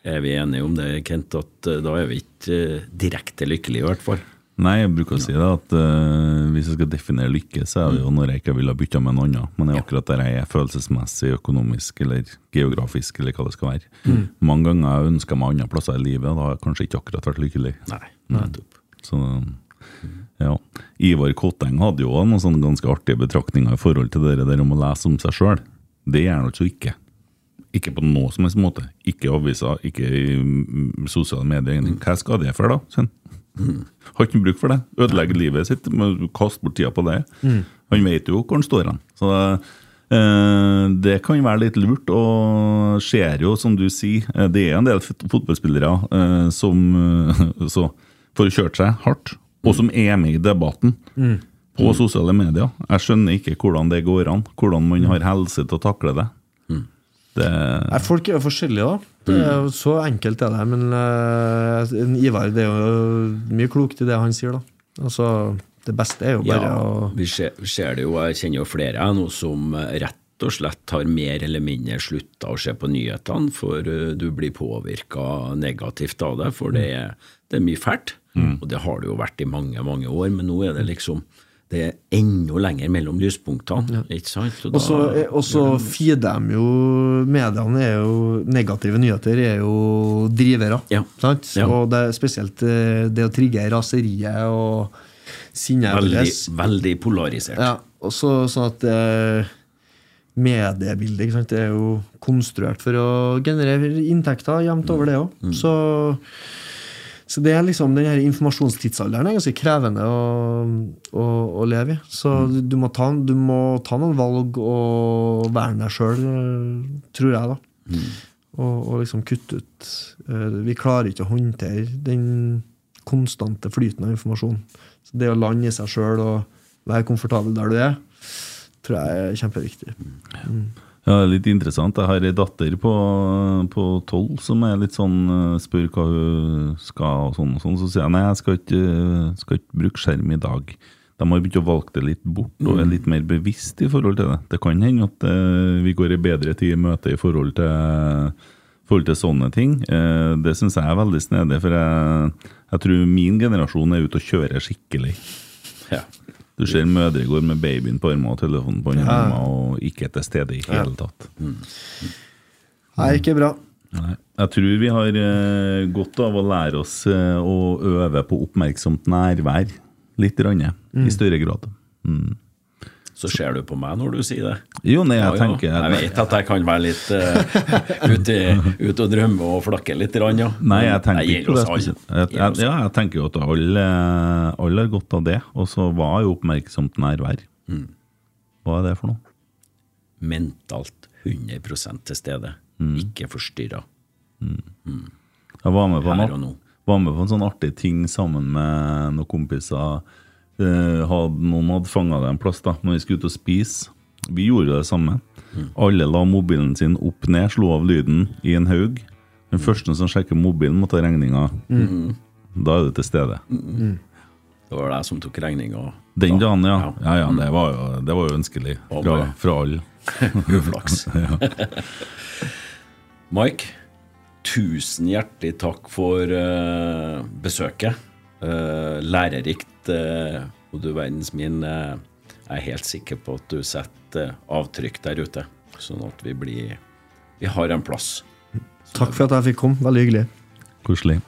er vi enige om det, Kent, at uh, da er vi ikke uh, direkte lykkelige, i hvert fall. Nei, jeg bruker å si det at uh, hvis jeg skal definere lykke, så er det jo når jeg ikke ville ha bytta med en annen. Men det er akkurat der jeg er følelsesmessig, økonomisk eller geografisk, eller hva det skal være. Mange ganger har jeg ønska meg andre plasser i livet, og da har jeg kanskje ikke akkurat vært lykkelig. Nei, nettopp. Så, ja. Ivar Kotteng hadde jo noen sånne ganske artige betraktninger i forhold til det der om å lese om seg sjøl. Det gjør han altså ikke. Ikke på noe som helst måte. Ikke i aviser, ikke i mm, sosiale medier. Mm. Hva skal det for, da? Sånn. Har ikke bruk for det. Ødelegger livet sitt. Kaste bort tida på det. Han vet jo hvor han står hen. Så eh, det kan være litt lurt, og ser jo, som du sier, eh, det er en del fotballspillere eh, som eh, så får kjørt seg hardt, og som er med i debatten på sosiale medier. Jeg skjønner ikke hvordan det går an, hvordan man har helse til å takle det. Det Nei, folk er jo forskjellige, da. Det er jo Så enkelt er det. Men uh, Ivar, det er jo mye klokt i det han sier, da. Altså, det beste er jo bare Ja, å vi ser, vi ser det jo, jeg kjenner jo flere nå som eh, rett og slett har mer eller mindre slutta å se på nyhetene, for eh, du blir påvirka negativt av det, for det er, det er mye fælt. Og det har det jo vært i mange, mange år, men nå er det liksom det er enda lenger mellom lyspunktene, ikke sant? Og så så feeder de jo Mediene er jo Negative nyheter er jo drivere. Ja. Sant? Ja. Og det er spesielt eh, det å trigge raseriet og sinnet veldig, veldig polarisert. Ja, og så sånn at eh, mediebildet ikke sant, det er jo konstruert for å generere inntekter jevnt over det òg. Så, så det er liksom den her informasjonstidsalderen er ganske krevende å, å, å leve i. Så du, må ta, du må ta noen valg og verne deg sjøl, tror jeg, da. Og, og liksom kutte ut eh, Vi klarer ikke å håndtere den konstante flyten av informasjon. Så det å lande i seg sjøl og være komfortabel der du er, tror jeg er kjempeviktig. Ja, det er litt interessant. Jeg har ei datter på på tolv som er litt sånn eh, spør hva hun skal og sånn og sånn. Så sier jeg nei, jeg skal ikke, skal ikke bruke skjerm i dag. De har begynt å valge det litt bort og er litt mer bevisst i forhold til det. Det kan hende at eh, vi går i bedre tid i møte i forhold til, forhold til sånne ting. Eh, det syns jeg er veldig snedig, for jeg, jeg tror min generasjon er ute og kjører skikkelig. Ja. Du ser mødre går med babyen på armen og telefonen på Ja. armen og ikke til stede i hele tatt. Nei, ikke bra. Nei. Jeg tror vi har uh, godt av å lære oss uh, å øve på oppmerksomt nærvær litt, rann, i større grad. Mm. Så ser du på meg når du sier det. Jo, nei, jeg Ja, ja. tenker Jeg vet at jeg kan være litt uh, ute, ut og drømme og flakke litt, Rann, ja. Nei, jeg tenker ikke på det. Jeg, jeg, ja, jeg tenker jo at alle, alle har godt av det, og så hva er jo oppmerksomt nærvær? Mm. Hva er det for noe? mentalt 100% til stede. Mm. Ikke forstyrra. Jeg var med på en, var med på en sånn artig ting sammen med noen kompiser. Eh, hadde, noen hadde fanga det en plass da når vi skulle ut og spise. Vi gjorde det samme. Alle la mobilen sin opp ned, slo av lyden i en haug. Den første som sjekker mobilen, må ta regninga. Da er du til stede. Det var deg som tok regninga. Den dagen, ja. ja, ja det, var jo, det var jo ønskelig fra, fra alle. Uflaks. Mike, tusen hjertelig takk for uh, besøket. Uh, lærerikt, eh, og du verdens min. eh, jeg er helt sikker på at du setter avtrykk der ute, sånn at vi blir Vi har en plass. Takk for at jeg fikk komme. Veldig hyggelig. Koselig.